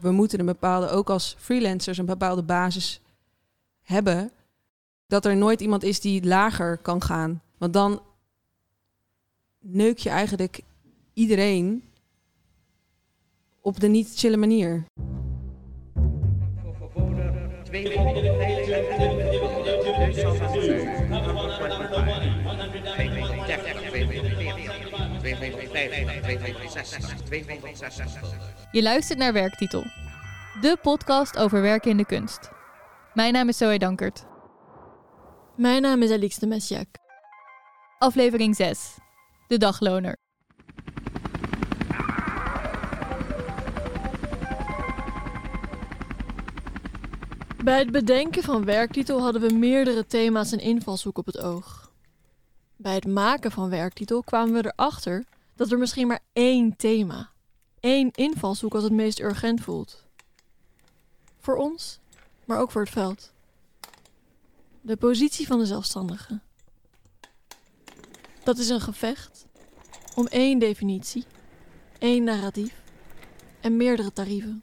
We moeten een bepaalde, ook als freelancers, een bepaalde basis hebben. Dat er nooit iemand is die lager kan gaan. Want dan neuk je eigenlijk iedereen op de niet chille manier. Je luistert naar Werktitel, de podcast over werken in de kunst. Mijn naam is Zoe Dankert. Mijn naam is Alix de Messiak. Aflevering 6, de dagloner. Bij het bedenken van werktitel hadden we meerdere thema's en invalshoek op het oog. Bij het maken van werktitel kwamen we erachter dat er misschien maar één thema, één invalshoek als het meest urgent voelt. Voor ons, maar ook voor het veld. De positie van de zelfstandige. Dat is een gevecht om één definitie, één narratief en meerdere tarieven.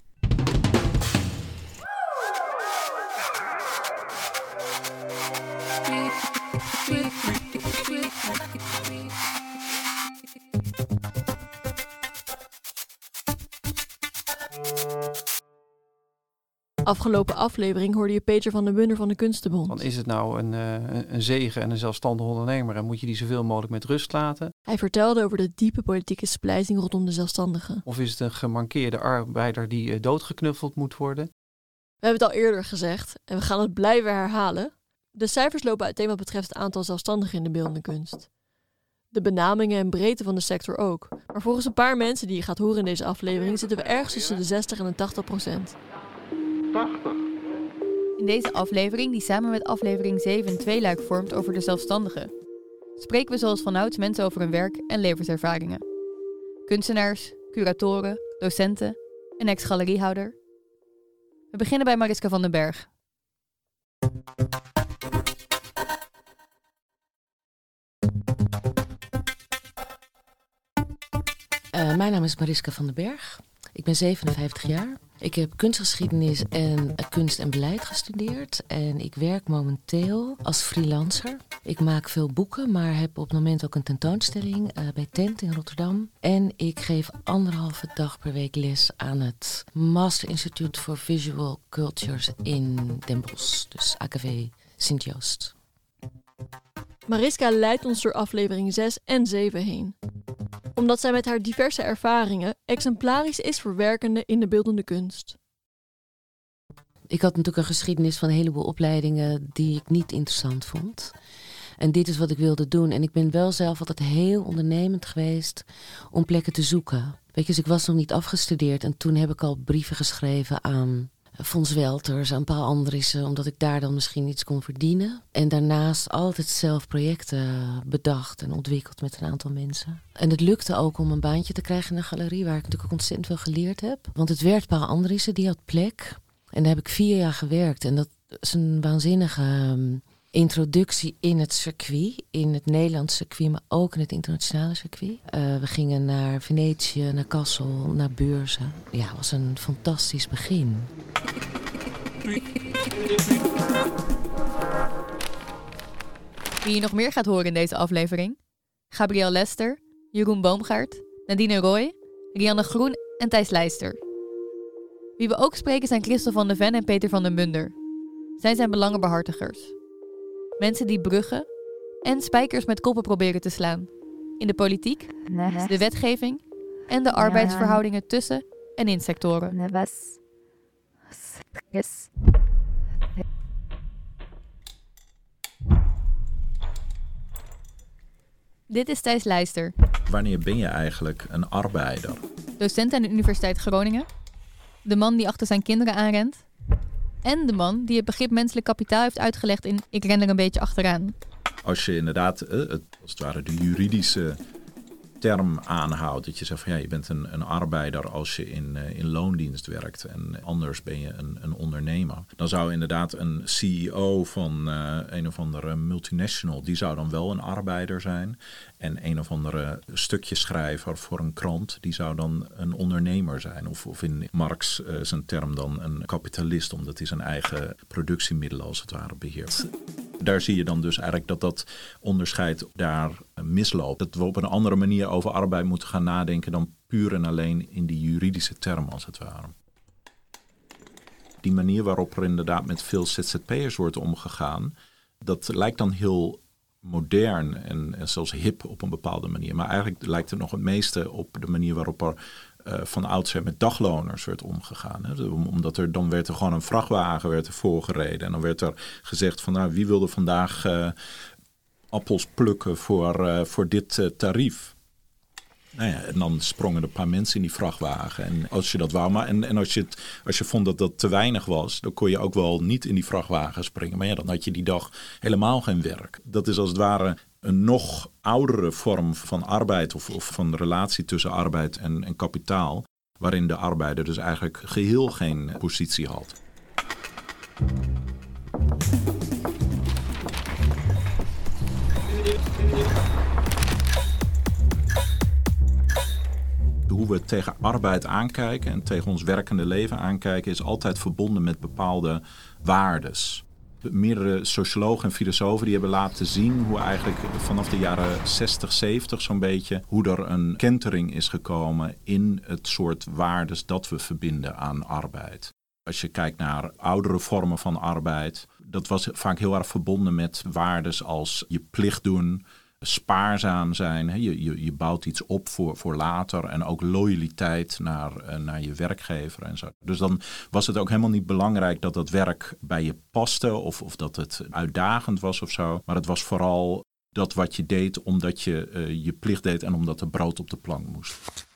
Afgelopen aflevering hoorde je Peter van den Bunner van de Kunstenbond. Dan is het nou een, uh, een zegen en een zelfstandig ondernemer en moet je die zoveel mogelijk met rust laten? Hij vertelde over de diepe politieke splijting rondom de zelfstandigen. Of is het een gemankeerde arbeider die uh, doodgeknuffeld moet worden? We hebben het al eerder gezegd en we gaan het blijven herhalen. De cijfers lopen uiteen wat betreft het aantal zelfstandigen in de beeldende kunst. De benamingen en breedte van de sector ook. Maar volgens een paar mensen die je gaat horen in deze aflevering zitten we ergens tussen de 60 en de 80 procent. 80. In deze aflevering, die samen met aflevering 7 een tweeluik vormt over de zelfstandigen, spreken we zoals vanouds mensen over hun werk en levenservaringen. Kunstenaars, curatoren, docenten, een ex-galeriehouder. We beginnen bij Mariska van den Berg. Uh, mijn naam is Mariska van den Berg. Ik ben 57 jaar. Ik heb kunstgeschiedenis en kunst en beleid gestudeerd. En ik werk momenteel als freelancer. Ik maak veel boeken, maar heb op het moment ook een tentoonstelling uh, bij Tent in Rotterdam. En ik geef anderhalve dag per week les aan het Master Institute for Visual Cultures in Den Bosch. Dus AKV Sint-Joost. Mariska leidt ons door aflevering 6 en 7 heen omdat zij met haar diverse ervaringen exemplarisch is voor in de beeldende kunst. Ik had natuurlijk een geschiedenis van een heleboel opleidingen die ik niet interessant vond. En dit is wat ik wilde doen. En ik ben wel zelf altijd heel ondernemend geweest om plekken te zoeken. Weet je, dus ik was nog niet afgestudeerd en toen heb ik al brieven geschreven aan Fons Welters, aan Paul Andriessen, omdat ik daar dan misschien iets kon verdienen. En daarnaast altijd zelf projecten bedacht en ontwikkeld met een aantal mensen. En het lukte ook om een baantje te krijgen in een galerie, waar ik natuurlijk ook ontzettend veel geleerd heb. Want het werd Paul Andriessen, die had plek. En daar heb ik vier jaar gewerkt. En dat is een waanzinnige ehm, introductie in het circuit, in het Nederlandse circuit, maar ook in het internationale circuit. Uh, we gingen naar Venetië, naar Kassel, naar beurzen. Ja, het was een fantastisch begin. Wie je nog meer gaat horen in deze aflevering? Gabriel Lester, Jeroen Boomgaard, Nadine Roy, Rianne Groen en Thijs Leister. Wie we ook spreken zijn Christel van de Ven en Peter van den Bunder. Zij zijn belangenbehartigers. Mensen die bruggen en spijkers met koppen proberen te slaan. In de politiek, de wetgeving en de arbeidsverhoudingen tussen en in sectoren. Dit is Thijs Leister. Wanneer ben je eigenlijk een arbeider? Docent aan de Universiteit Groningen. De man die achter zijn kinderen aanrent. En de man die het begrip menselijk kapitaal heeft uitgelegd in Ik ren er een beetje achteraan. Als je inderdaad, eh, het, als het ware, de juridische term aanhoudt. Dat je zegt van ja, je bent een, een arbeider als je in, uh, in loondienst werkt en anders ben je een, een ondernemer. Dan zou inderdaad een CEO van uh, een of andere multinational, die zou dan wel een arbeider zijn. En een of andere stukjeschrijver voor een krant, die zou dan een ondernemer zijn. Of, of in Marx uh, zijn term dan een kapitalist, omdat hij zijn eigen productiemiddelen als het ware beheert. Daar zie je dan dus eigenlijk dat dat onderscheid daar misloopt. Dat we op een andere manier over arbeid moeten gaan nadenken dan puur en alleen in die juridische term als het ware. Die manier waarop er inderdaad met veel ZZP'ers wordt omgegaan, dat lijkt dan heel modern en, en, zelfs hip op een bepaalde manier. Maar eigenlijk lijkt het nog het meeste op de manier waarop er uh, van oudsher met dagloners werd omgegaan. Hè. Omdat er dan werd er gewoon een vrachtwagen werd er voorgereden. En dan werd er gezegd van nou wie wilde vandaag uh, appels plukken voor, uh, voor dit tarief. Nou ja, en dan sprongen er een paar mensen in die vrachtwagen. En als je dat wou, maar en, en als, je als je vond dat dat te weinig was, dan kon je ook wel niet in die vrachtwagen springen. Maar ja, dan had je die dag helemaal geen werk. Dat is als het ware een nog oudere vorm van arbeid of, of van relatie tussen arbeid en, en kapitaal, waarin de arbeider dus eigenlijk geheel geen positie had. Hoe we tegen arbeid aankijken en tegen ons werkende leven aankijken, is altijd verbonden met bepaalde waardes. Meerdere sociologen en filosofen die hebben laten zien hoe eigenlijk vanaf de jaren 60, 70 zo'n beetje, hoe er een kentering is gekomen in het soort waardes dat we verbinden aan arbeid. Als je kijkt naar oudere vormen van arbeid, dat was vaak heel erg verbonden met waardes als je plicht doen, spaarzaam zijn. Je, je, je bouwt iets op voor, voor later en ook loyaliteit naar, uh, naar je werkgever en zo. Dus dan was het ook helemaal niet belangrijk dat dat werk bij je paste of, of dat het uitdagend was of zo. Maar het was vooral dat wat je deed omdat je uh, je plicht deed en omdat er brood op de plank moest.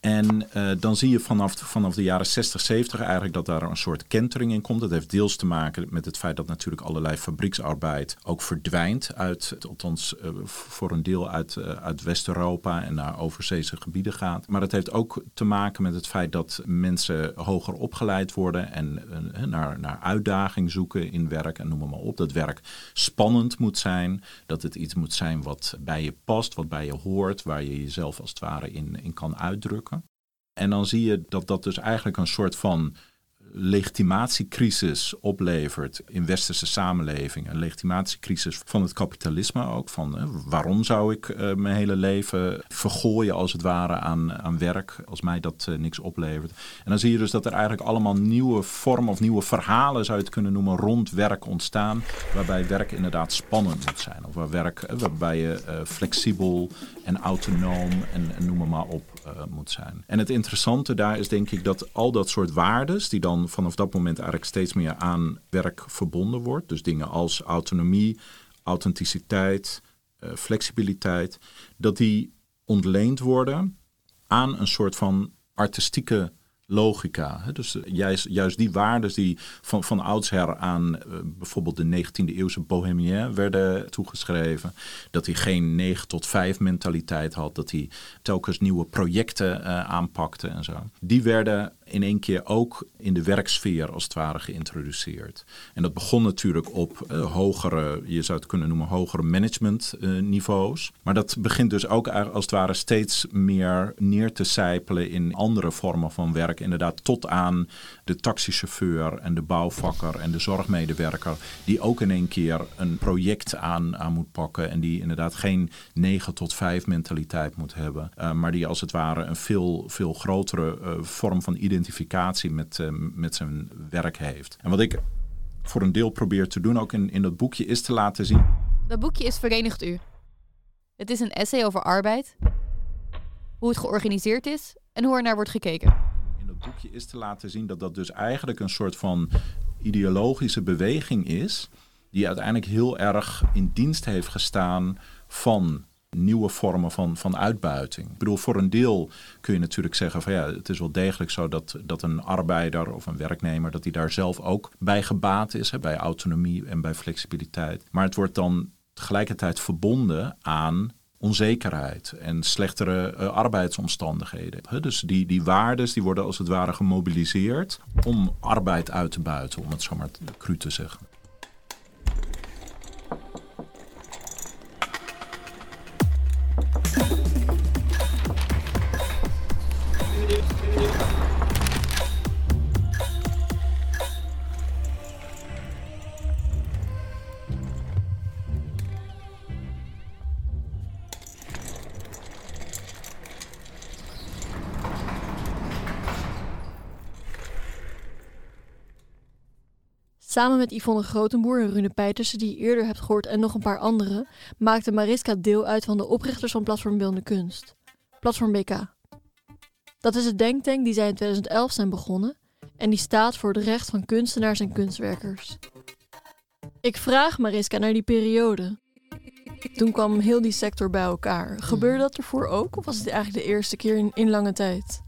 En uh, dan zie je vanaf, vanaf de jaren 60, 70 eigenlijk dat daar een soort kentering in komt. Dat heeft deels te maken met het feit dat natuurlijk allerlei fabrieksarbeid ook verdwijnt uit, althans uh, voor een deel uit, uh, uit West-Europa en naar overzeese gebieden gaat. Maar het heeft ook te maken met het feit dat mensen hoger opgeleid worden en naar, naar uitdaging zoeken in werk en noem maar op. Dat werk spannend moet zijn, dat het iets moet zijn wat bij je past, wat bij je hoort, waar je jezelf als het ware in, in kan uitdrukken. En dan zie je dat dat dus eigenlijk een soort van legitimatiecrisis oplevert in westerse samenlevingen. Een legitimatiecrisis van het kapitalisme ook. Van waarom zou ik uh, mijn hele leven vergooien als het ware aan, aan werk als mij dat uh, niks oplevert. En dan zie je dus dat er eigenlijk allemaal nieuwe vormen of nieuwe verhalen zou je het kunnen noemen rond werk ontstaan. Waarbij werk inderdaad spannend moet zijn. Of waar werk, waarbij je flexibel en autonoom en, noem maar op moet zijn. En het interessante daar is denk ik dat al dat soort waardes die dan vanaf dat moment eigenlijk steeds meer aan werk verbonden wordt. Dus dingen als autonomie, authenticiteit, uh, flexibiliteit, dat die ontleend worden aan een soort van artistieke logica. Dus eh, juist, juist die waarden die van, van oudsher aan uh, bijvoorbeeld de 19e eeuwse bohemien werden toegeschreven. Dat hij geen 9 tot 5 mentaliteit had. Dat hij telkens nieuwe projecten uh, aanpakte en zo. Die werden in één keer ook in de werksfeer als het ware geïntroduceerd. En dat begon natuurlijk op uh, hogere, je zou het kunnen noemen, hogere managementniveaus. Uh, maar dat begint dus ook als het ware steeds meer neer te sijpelen in andere vormen van werk. Inderdaad, tot aan de taxichauffeur en de bouwvakker en de zorgmedewerker, die ook in één keer een project aan, aan moet pakken. En die inderdaad geen 9 tot 5 mentaliteit moet hebben, uh, maar die als het ware een veel, veel grotere vorm van identiteit identificatie met, uh, met zijn werk heeft. En wat ik voor een deel probeer te doen, ook in, in dat boekje, is te laten zien. Dat boekje is Verenigd U. Het is een essay over arbeid, hoe het georganiseerd is en hoe er naar wordt gekeken. In dat boekje is te laten zien dat dat dus eigenlijk een soort van ideologische beweging is, die uiteindelijk heel erg in dienst heeft gestaan van nieuwe vormen van, van uitbuiting. Ik bedoel, voor een deel kun je natuurlijk zeggen van ja, het is wel degelijk zo dat, dat een arbeider of een werknemer, dat hij daar zelf ook bij gebaat is, hè, bij autonomie en bij flexibiliteit. Maar het wordt dan tegelijkertijd verbonden aan onzekerheid en slechtere uh, arbeidsomstandigheden. dus die, die waardes die worden als het ware gemobiliseerd om arbeid uit te buiten, om het zo maar cru te zeggen. Samen met Yvonne Grotenboer en Rune Pijtersen, die je eerder hebt gehoord, en nog een paar anderen, maakte Mariska deel uit van de oprichters van Platform Beeldende Kunst, Platform BK. Dat is het denktank die zij in 2011 zijn begonnen en die staat voor het recht van kunstenaars en kunstwerkers. Ik vraag Mariska naar die periode. Toen kwam heel die sector bij elkaar. Gebeurde dat ervoor ook of was het eigenlijk de eerste keer in, in lange tijd?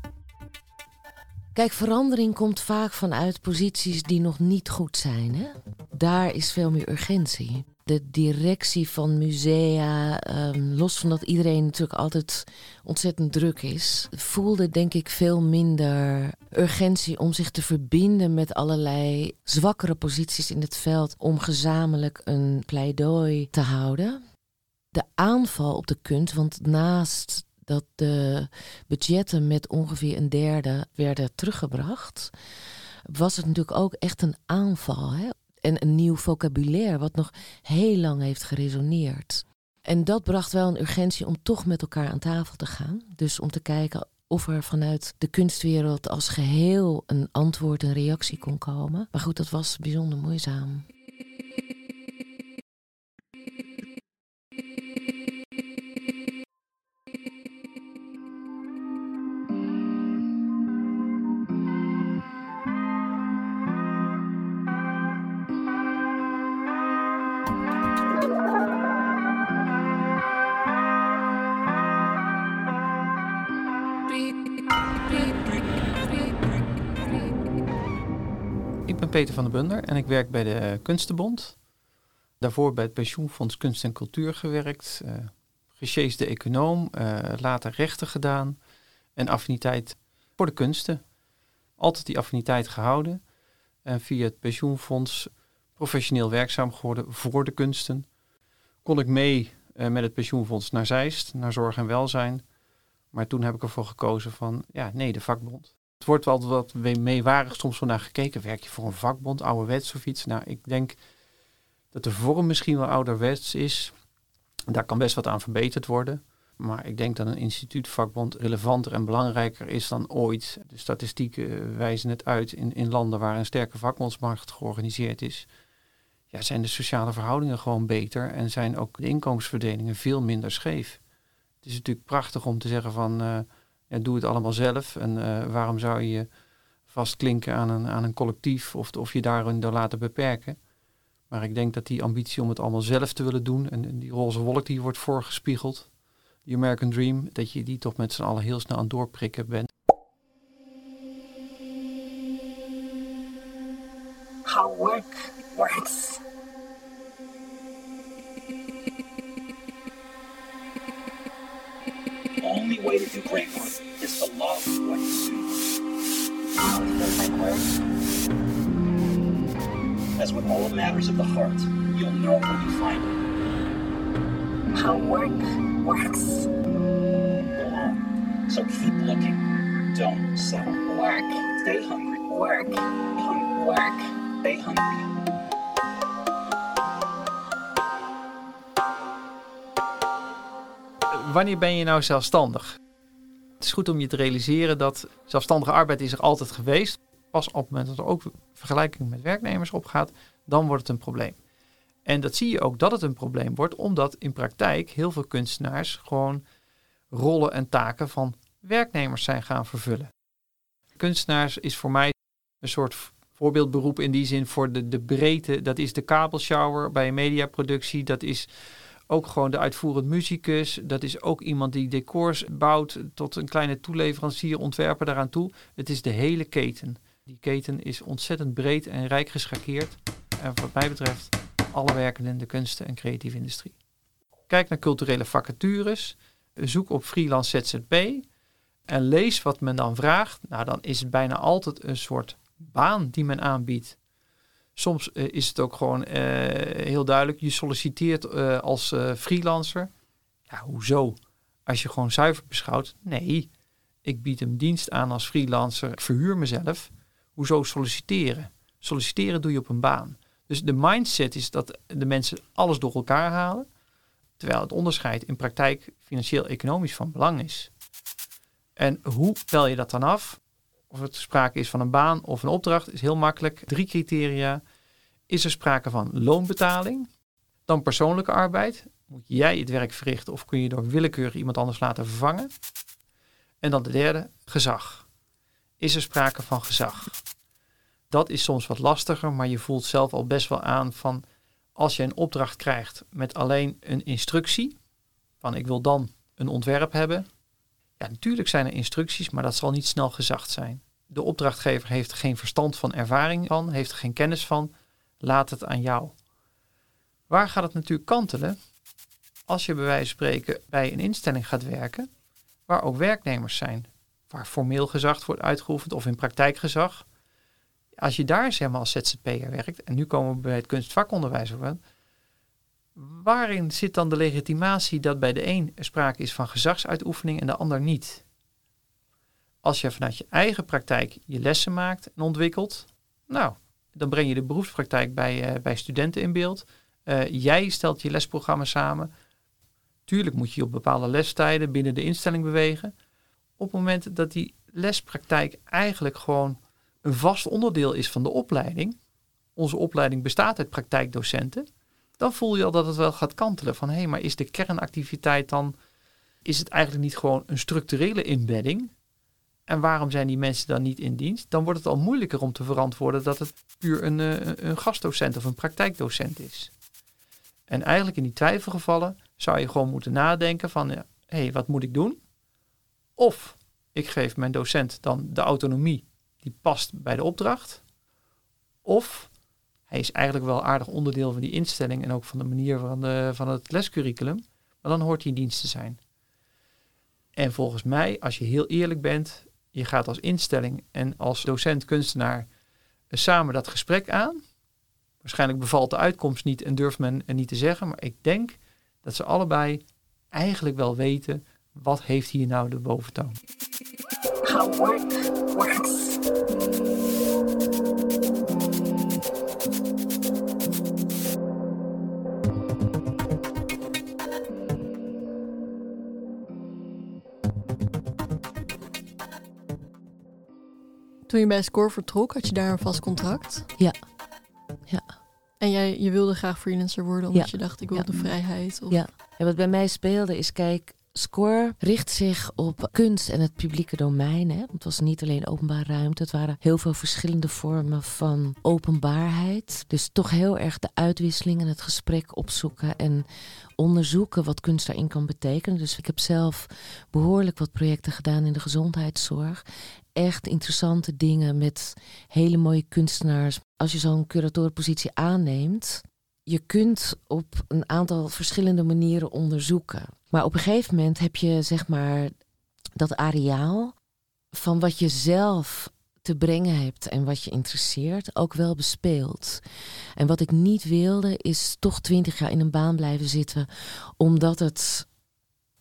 Kijk, verandering komt vaak vanuit posities die nog niet goed zijn. Hè? Daar is veel meer urgentie. De directie van musea, ehm, los van dat iedereen natuurlijk altijd ontzettend druk is, voelde denk ik veel minder urgentie om zich te verbinden met allerlei zwakkere posities in het veld om gezamenlijk een pleidooi te houden. De aanval op de kunst, want naast dat de budgetten met ongeveer een derde werden teruggebracht, was het natuurlijk ook echt een aanval. Hè? En een nieuw vocabulaire, wat nog heel lang heeft geresoneerd. En dat bracht wel een urgentie om toch met elkaar aan tafel te gaan. Dus om te kijken of er vanuit de kunstwereld als geheel een antwoord, een reactie kon komen. Maar goed, dat was bijzonder moeizaam. Peter van der Bunder en ik werk bij de Kunstenbond. Daarvoor bij het Pensioenfonds Kunst en Cultuur gewerkt. Uh, gesjeesde econoom, uh, later rechten gedaan en affiniteit voor de kunsten. Altijd die affiniteit gehouden. En via het pensioenfonds professioneel werkzaam geworden voor de kunsten. Kon ik mee uh, met het pensioenfonds naar Zeist, naar zorg en welzijn. Maar toen heb ik ervoor gekozen van, ja, nee, de vakbond. Het wordt wel wat meewarig soms van naar gekeken. Werk je voor een vakbond, ouderwets of iets? Nou, ik denk dat de vorm misschien wel ouderwets is. Daar kan best wat aan verbeterd worden. Maar ik denk dat een instituutvakbond relevanter en belangrijker is dan ooit. De statistieken wijzen het uit in, in landen waar een sterke vakbondsmarkt georganiseerd is. Ja, zijn de sociale verhoudingen gewoon beter en zijn ook de inkomensverdelingen veel minder scheef. Het is natuurlijk prachtig om te zeggen van uh, ja, doe het allemaal zelf. En uh, waarom zou je vastklinken aan een, aan een collectief of, of je daarin door laten beperken? Maar ik denk dat die ambitie om het allemaal zelf te willen doen en, die roze wolk die wordt voorgespiegeld, die American Dream, dat je die toch met z'n allen heel snel aan doorprikken bent. How work works. only way to do great As with all matters of the heart, you'll know when you find it. How work works. So keep looking. Don't settle. Work. Stay hungry. Work. Hungry. Work. Stay hungry. wanneer ben je nou zelfstandig? Het is goed om je te realiseren dat zelfstandige arbeid is er altijd geweest. Pas op het moment dat er ook vergelijking met werknemers opgaat, dan wordt het een probleem. En dat zie je ook dat het een probleem wordt, omdat in praktijk heel veel kunstenaars gewoon rollen en taken van werknemers zijn gaan vervullen. Kunstenaars is voor mij een soort voorbeeldberoep in die zin voor de, de breedte. Dat is de kabelshower bij mediaproductie. Dat is ook gewoon de uitvoerend muzikus. Dat is ook iemand die decors bouwt tot een kleine toeleverancier, ontwerper daaraan toe. Het is de hele keten. Die keten is ontzettend breed en rijk geschakeerd. En wat mij betreft, alle werkenden in de kunsten en creatieve industrie. Kijk naar culturele vacatures. Zoek op freelance ZZP. En lees wat men dan vraagt. Nou, dan is het bijna altijd een soort baan die men aanbiedt. Soms eh, is het ook gewoon eh, heel duidelijk. Je solliciteert eh, als freelancer. Ja, hoezo? Als je gewoon zuiver beschouwt. Nee, ik bied een dienst aan als freelancer. Verhuur mezelf. Hoezo solliciteren? Solliciteren doe je op een baan. Dus de mindset is dat de mensen alles door elkaar halen. Terwijl het onderscheid in praktijk financieel-economisch van belang is. En hoe tel je dat dan af? Of het sprake is van een baan of een opdracht, is heel makkelijk. Drie criteria. Is er sprake van loonbetaling? Dan persoonlijke arbeid. Moet jij het werk verrichten of kun je door willekeurig iemand anders laten vervangen? En dan de derde, gezag. Is er sprake van gezag? Dat is soms wat lastiger, maar je voelt zelf al best wel aan van als je een opdracht krijgt met alleen een instructie, van ik wil dan een ontwerp hebben. Ja, natuurlijk zijn er instructies, maar dat zal niet snel gezacht zijn. De opdrachtgever heeft er geen verstand van ervaring van, heeft er geen kennis van. Laat het aan jou. Waar gaat het natuurlijk kantelen? Als je bij wijze van spreken bij een instelling gaat werken, waar ook werknemers zijn, waar formeel gezag wordt uitgeoefend of in praktijkgezag. Als je daar zeg maar als ZZP'er werkt, en nu komen we bij het kunstvakonderwijs aan, waarin zit dan de legitimatie dat bij de een sprake is van gezagsuitoefening en de ander niet? Als je vanuit je eigen praktijk je lessen maakt en ontwikkelt, nou, dan breng je de beroepspraktijk bij, uh, bij studenten in beeld. Uh, jij stelt je lesprogramma samen. Tuurlijk moet je op bepaalde lestijden binnen de instelling bewegen. Op het moment dat die lespraktijk eigenlijk gewoon een vast onderdeel is van de opleiding. Onze opleiding bestaat uit praktijkdocenten. Dan voel je al dat het wel gaat kantelen. Van hé, hey, maar is de kernactiviteit dan. Is het eigenlijk niet gewoon een structurele inbedding? En waarom zijn die mensen dan niet in dienst? Dan wordt het al moeilijker om te verantwoorden dat het puur een, een, een gastdocent of een praktijkdocent is. En eigenlijk in die twijfelgevallen zou je gewoon moeten nadenken van, hé, hey, wat moet ik doen? Of ik geef mijn docent dan de autonomie die past bij de opdracht. Of hij is eigenlijk wel aardig onderdeel van die instelling en ook van de manier van, de, van het lescurriculum, maar dan hoort hij in dienst te zijn. En volgens mij, als je heel eerlijk bent, je gaat als instelling en als docent-kunstenaar samen dat gesprek aan. Waarschijnlijk bevalt de uitkomst niet en durft men er niet te zeggen, maar ik denk dat ze allebei eigenlijk wel weten wat heeft hier nou de boventoon. How. Toen je bij Score vertrok, had je daar een vast contract? Ja. ja. En jij je wilde graag freelancer worden omdat je dacht ik wil de vrijheid? Of... Ja. En wat bij mij speelde is, kijk, Score richt zich op kunst en het publieke domein. Hè? Het was niet alleen openbare ruimte, het waren heel veel verschillende vormen van openbaarheid. Dus toch heel erg de uitwisseling en het gesprek opzoeken en onderzoeken wat kunst daarin kan betekenen. Dus ik heb zelf behoorlijk wat projecten gedaan in de gezondheidszorg. Echt interessante dingen met hele mooie kunstenaars. Als je zo'n curatorenpositie aanneemt, je kunt op een aantal verschillende manieren onderzoeken. Maar op een gegeven moment heb je zeg maar dat areaal van wat je zelf te brengen hebt en wat je interesseert, ook wel bespeeld. En wat ik niet wilde, is toch twintig jaar in een baan blijven zitten, omdat het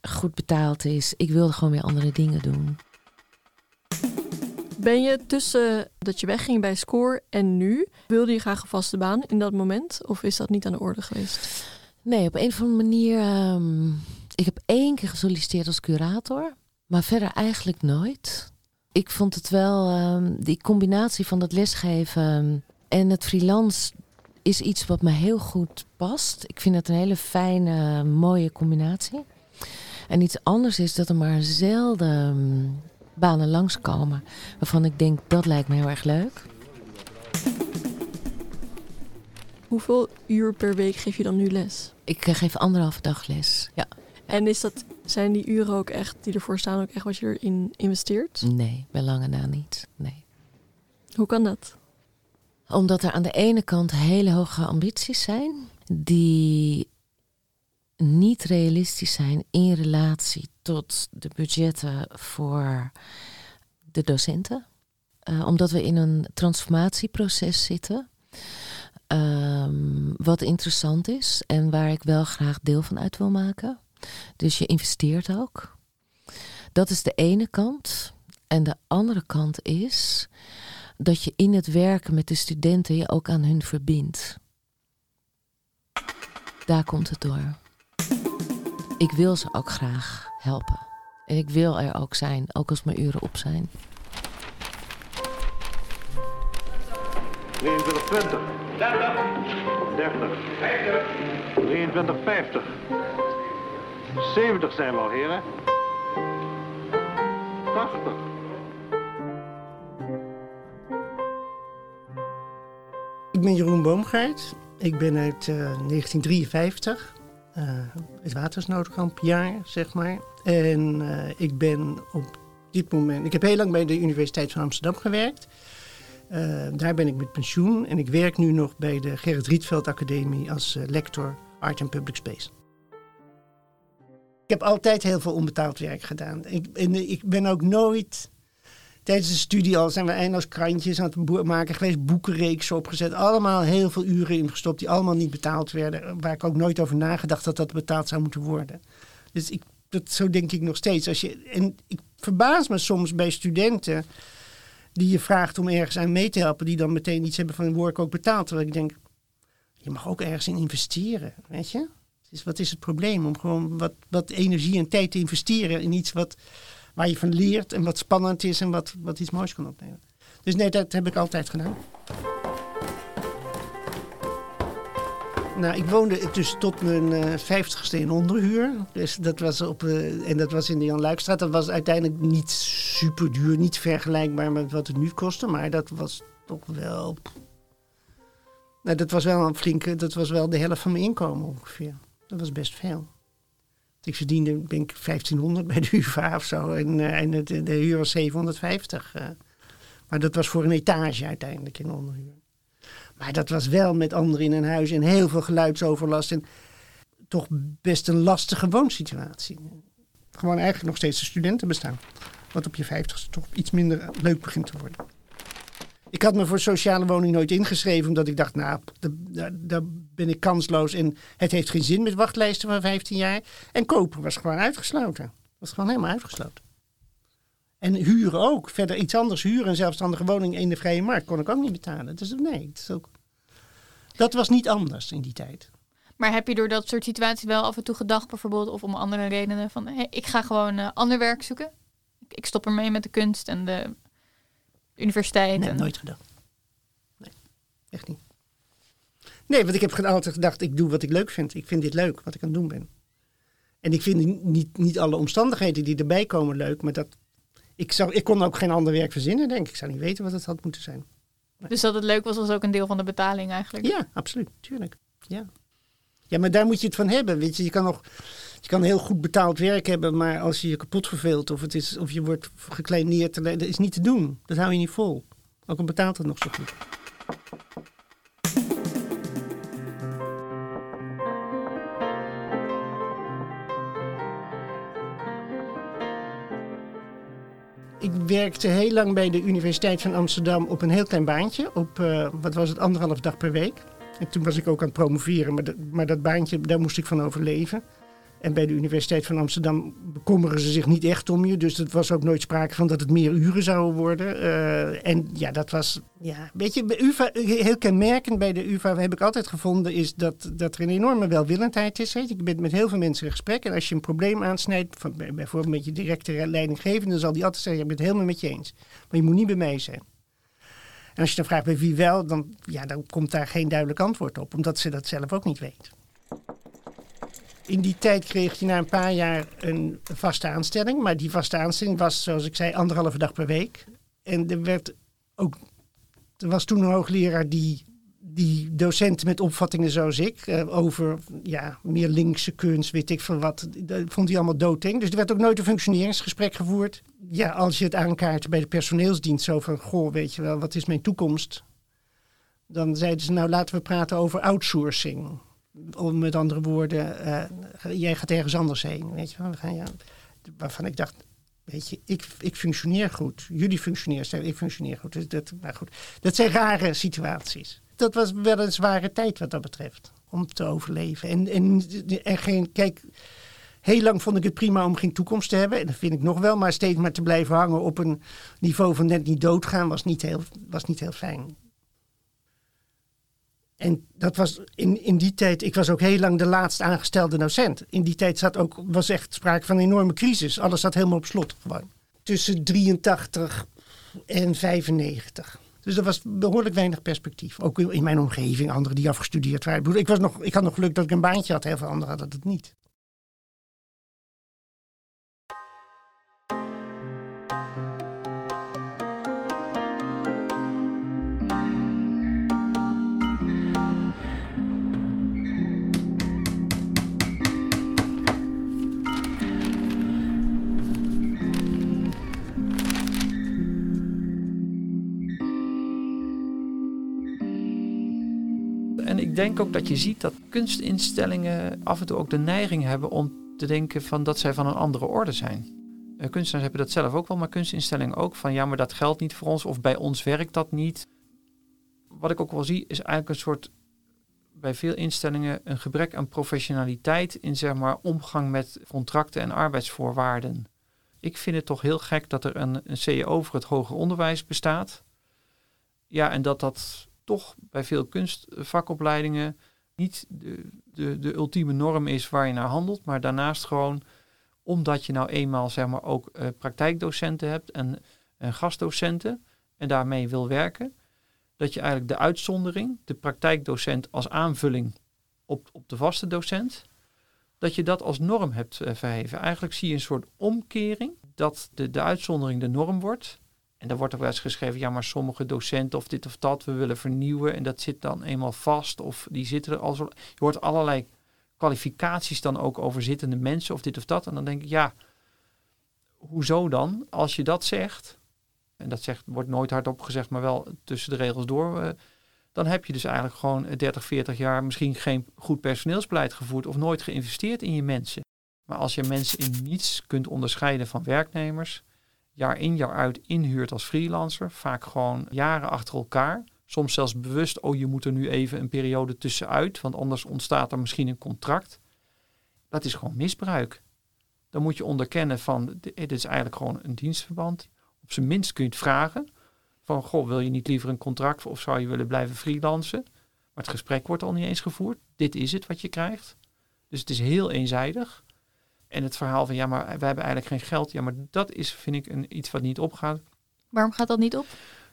goed betaald is. Ik wilde gewoon weer andere dingen doen. Ben je tussen dat je wegging bij Score en nu, wilde je graag een vaste baan in dat moment? Of is dat niet aan de orde geweest? Nee, op een of andere manier. Um, ik heb één keer gesolliciteerd als curator, maar verder eigenlijk nooit. Ik vond het wel, um, die combinatie van dat lesgeven en het freelance is iets wat me heel goed past. Ik vind het een hele fijne, mooie combinatie. En iets anders is dat er maar zelden banen langskomen waarvan ik denk dat lijkt me heel erg leuk. Hoeveel uur per week geef je dan nu les? Ik eh, geef anderhalve dag les, ja. En is dat, zijn die uren ook echt, die ervoor staan, ook echt wat je erin investeert? Nee, bij lange na niet, nee. Hoe kan dat? Omdat er aan de ene kant hele hoge ambities zijn, die niet realistisch zijn in relatie tot de budgetten voor de docenten. Uh, omdat we in een transformatieproces zitten. Um, wat interessant is en waar ik wel graag deel van uit wil maken. Dus je investeert ook. Dat is de ene kant. En de andere kant is dat je in het werken met de studenten je ook aan hun verbindt. Daar komt het door. Ik wil ze ook graag helpen. En ik wil er ook zijn, ook als mijn uren op zijn. 23, 30, 30, 23, 50. 70 zijn we al, heren. 80. Ik ben Jeroen Boomgaard. Ik ben uit uh, 1953. Het watersnoodkampjaar, zeg maar. En uh, ik ben op dit moment... Ik heb heel lang bij de Universiteit van Amsterdam gewerkt. Uh, daar ben ik met pensioen. En ik werk nu nog bij de Gerrit Rietveld Academie als lector Art and Public Space. Ik heb altijd heel veel onbetaald werk gedaan. Ik, ik ben ook nooit tijdens de studie al zijn we eindeloos krantjes aan het maken geweest, boekenreeksen opgezet. Allemaal heel veel uren ingestopt die allemaal niet betaald werden. Waar ik ook nooit over nagedacht dat dat betaald zou moeten worden. Dus ik, dat, zo denk ik nog steeds. Als je, en ik verbaas me soms bij studenten die je vraagt om ergens aan mee te helpen, die dan meteen iets hebben van word ik ook betaald. Terwijl ik denk, je mag ook ergens in investeren, weet je? Dus wat is het probleem om gewoon wat, wat energie en tijd te investeren in iets wat waar je van leert en wat spannend is en wat, wat iets moois kan opnemen. Dus nee, dat heb ik altijd gedaan. Nou, ik woonde dus tot mijn vijftigste uh, in onderhuur. Dus dat was op, uh, en dat was in de Jan Luikstraat. Dat was uiteindelijk niet super duur, niet vergelijkbaar met wat het nu kostte. Maar dat was toch wel. Nou, dat was wel een flinke. Dat was wel de helft van mijn inkomen ongeveer. Dat was best veel. Ik verdiende, denk ik, 1500 bij de UvA of zo. En, uh, en de huur was 750. Uh. Maar dat was voor een etage uiteindelijk in onderhuur. Maar dat was wel met anderen in een huis en heel veel geluidsoverlast. En toch best een lastige woonsituatie. Gewoon eigenlijk nog steeds een studentenbestaan. Wat op je vijftigste toch iets minder leuk begint te worden. Ik had me voor sociale woning nooit ingeschreven, omdat ik dacht, nou, daar ben ik kansloos en het heeft geen zin met wachtlijsten van 15 jaar. En kopen was gewoon uitgesloten. Was gewoon helemaal uitgesloten. En huren ook. Verder iets anders huren, een zelfstandige woning in de vrije markt, kon ik ook niet betalen. Dus nee, het is ook... dat was niet anders in die tijd. Maar heb je door dat soort situaties wel af en toe gedacht, bijvoorbeeld, of om andere redenen, van hey, ik ga gewoon uh, ander werk zoeken? Ik stop ermee met de kunst en de universiteit? Nee, en... nooit gedacht. Nee, echt niet. Nee, want ik heb altijd gedacht, ik doe wat ik leuk vind. Ik vind dit leuk, wat ik aan het doen ben. En ik vind niet, niet alle omstandigheden die erbij komen leuk, maar dat, ik, zou, ik kon ook geen ander werk verzinnen, denk ik. Ik zou niet weten wat het had moeten zijn. Nee. Dus dat het leuk was, was ook een deel van de betaling eigenlijk? Ja, absoluut, tuurlijk. Ja. ja, maar daar moet je het van hebben. Weet je, je kan nog je kan heel goed betaald werk hebben, maar als je je kapot verveelt of, het is, of je wordt gekleineerd, dat is niet te doen. Dat hou je niet vol. Ook al betaalt het nog zo goed. Ik werkte heel lang bij de Universiteit van Amsterdam op een heel klein baantje. Op, uh, wat was het, anderhalf dag per week. En toen was ik ook aan het promoveren, maar, maar dat baantje, daar moest ik van overleven. En bij de Universiteit van Amsterdam bekommeren ze zich niet echt om je. Dus het was ook nooit sprake van dat het meer uren zouden worden. Uh, en ja, dat was. Ja, weet je, bij UVA, heel kenmerkend bij de UVA heb ik altijd gevonden. is dat, dat er een enorme welwillendheid is. Weet je. Ik ben met heel veel mensen in gesprek. En als je een probleem aansnijdt, van, bijvoorbeeld met je directe leidinggevende. dan zal die altijd zeggen: Ik ben het helemaal met je eens. Maar je moet niet bij mij zijn. En als je dan vraagt bij wie wel, dan, ja, dan komt daar geen duidelijk antwoord op, omdat ze dat zelf ook niet weet. In die tijd kreeg hij na een paar jaar een vaste aanstelling. Maar die vaste aanstelling was, zoals ik zei, anderhalve dag per week. En er werd ook. Er was toen een hoogleraar die, die docenten met opvattingen zoals ik. Uh, over ja, meer linkse kunst, weet ik veel wat. Dat vond hij allemaal doodeng. Dus er werd ook nooit een functioneringsgesprek gevoerd. Ja, als je het aankaart bij de personeelsdienst. Zo van: Goh, weet je wel, wat is mijn toekomst? Dan zeiden ze: Nou, laten we praten over outsourcing Om met andere woorden, eh, jij gaat ergens anders heen. Weet je? We gaan, ja, waarvan ik dacht, weet je, ik, ik functioneer goed. Jullie functioneren ik functioneer goed. Dus dat, maar goed. Dat zijn rare situaties. Dat was wel een zware tijd wat dat betreft. Om te overleven. En, en, en geen, kijk, heel lang vond ik het prima om geen toekomst te hebben. En dat vind ik nog wel. Maar steeds maar te blijven hangen op een niveau van net niet doodgaan was niet heel, was niet heel fijn. En dat was in, in die tijd, ik was ook heel lang de laatst aangestelde docent. In die tijd zat ook, was echt sprake van een enorme crisis. Alles zat helemaal op slot gewoon. Tussen 83 en 95. Dus er was behoorlijk weinig perspectief. Ook in mijn omgeving, anderen die afgestudeerd waren. Ik, was nog, ik had nog geluk dat ik een baantje had, heel veel anderen hadden het niet. Denk ook dat je ziet dat kunstinstellingen af en toe ook de neiging hebben om te denken van dat zij van een andere orde zijn. Uh, kunstenaars hebben dat zelf ook wel, maar kunstinstellingen ook van ja, maar dat geldt niet voor ons of bij ons werkt dat niet. Wat ik ook wel zie is eigenlijk een soort bij veel instellingen een gebrek aan professionaliteit in zeg maar omgang met contracten en arbeidsvoorwaarden. Ik vind het toch heel gek dat er een, een CEO voor het hoger onderwijs bestaat. Ja, en dat dat toch bij veel kunstvakopleidingen niet de, de, de ultieme norm is waar je naar handelt, maar daarnaast gewoon omdat je nou eenmaal zeg maar ook uh, praktijkdocenten hebt en, en gastdocenten en daarmee wil werken, dat je eigenlijk de uitzondering, de praktijkdocent als aanvulling op, op de vaste docent, dat je dat als norm hebt uh, verheven. Eigenlijk zie je een soort omkering dat de uitzondering de norm wordt en dan wordt er wel eens geschreven, ja, maar sommige docenten of dit of dat, we willen vernieuwen en dat zit dan eenmaal vast of die zitten er al zo. Je hoort allerlei kwalificaties dan ook over zittende mensen of dit of dat. En dan denk ik, ja, hoezo dan? Als je dat zegt, en dat zegt, wordt nooit hardop gezegd, maar wel tussen de regels door, uh, dan heb je dus eigenlijk gewoon 30, 40 jaar misschien geen goed personeelsbeleid gevoerd of nooit geïnvesteerd in je mensen. Maar als je mensen in niets kunt onderscheiden van werknemers, jaar in jaar uit inhuurt als freelancer. Vaak gewoon jaren achter elkaar. Soms zelfs bewust, oh je moet er nu even een periode tussenuit, want anders ontstaat er misschien een contract. Dat is gewoon misbruik. Dan moet je onderkennen van, dit is eigenlijk gewoon een dienstverband. Op zijn minst kun je het vragen. Van, goh, wil je niet liever een contract of zou je willen blijven freelancen? Maar het gesprek wordt al niet eens gevoerd. Dit is het wat je krijgt. Dus het is heel eenzijdig. En het verhaal van ja, maar wij hebben eigenlijk geen geld. Ja, maar dat is, vind ik, een, iets wat niet opgaat. Waarom gaat dat niet op?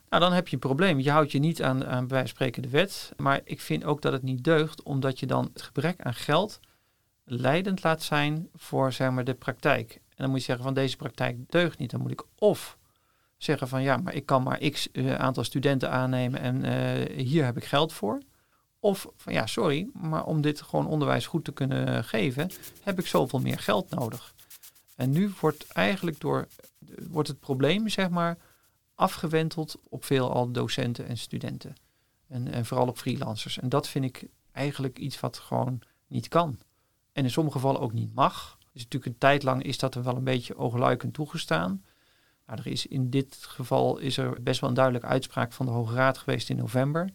Nou, dan heb je een probleem. Je houdt je niet aan, aan bij spreken de wet. Maar ik vind ook dat het niet deugt, omdat je dan het gebrek aan geld leidend laat zijn voor zeg maar, de praktijk. En dan moet je zeggen van deze praktijk deugt niet. Dan moet ik of zeggen van ja, maar ik kan maar x uh, aantal studenten aannemen en uh, hier heb ik geld voor. Of van ja, sorry, maar om dit gewoon onderwijs goed te kunnen geven, heb ik zoveel meer geld nodig. En nu wordt eigenlijk door wordt het probleem, zeg maar, afgewenteld op veelal docenten en studenten. En, en vooral op freelancers. En dat vind ik eigenlijk iets wat gewoon niet kan. En in sommige gevallen ook niet mag. Dus natuurlijk een tijd lang is dat er wel een beetje oogluikend toegestaan. Maar er is in dit geval is er best wel een duidelijke uitspraak van de Hoge Raad geweest in november.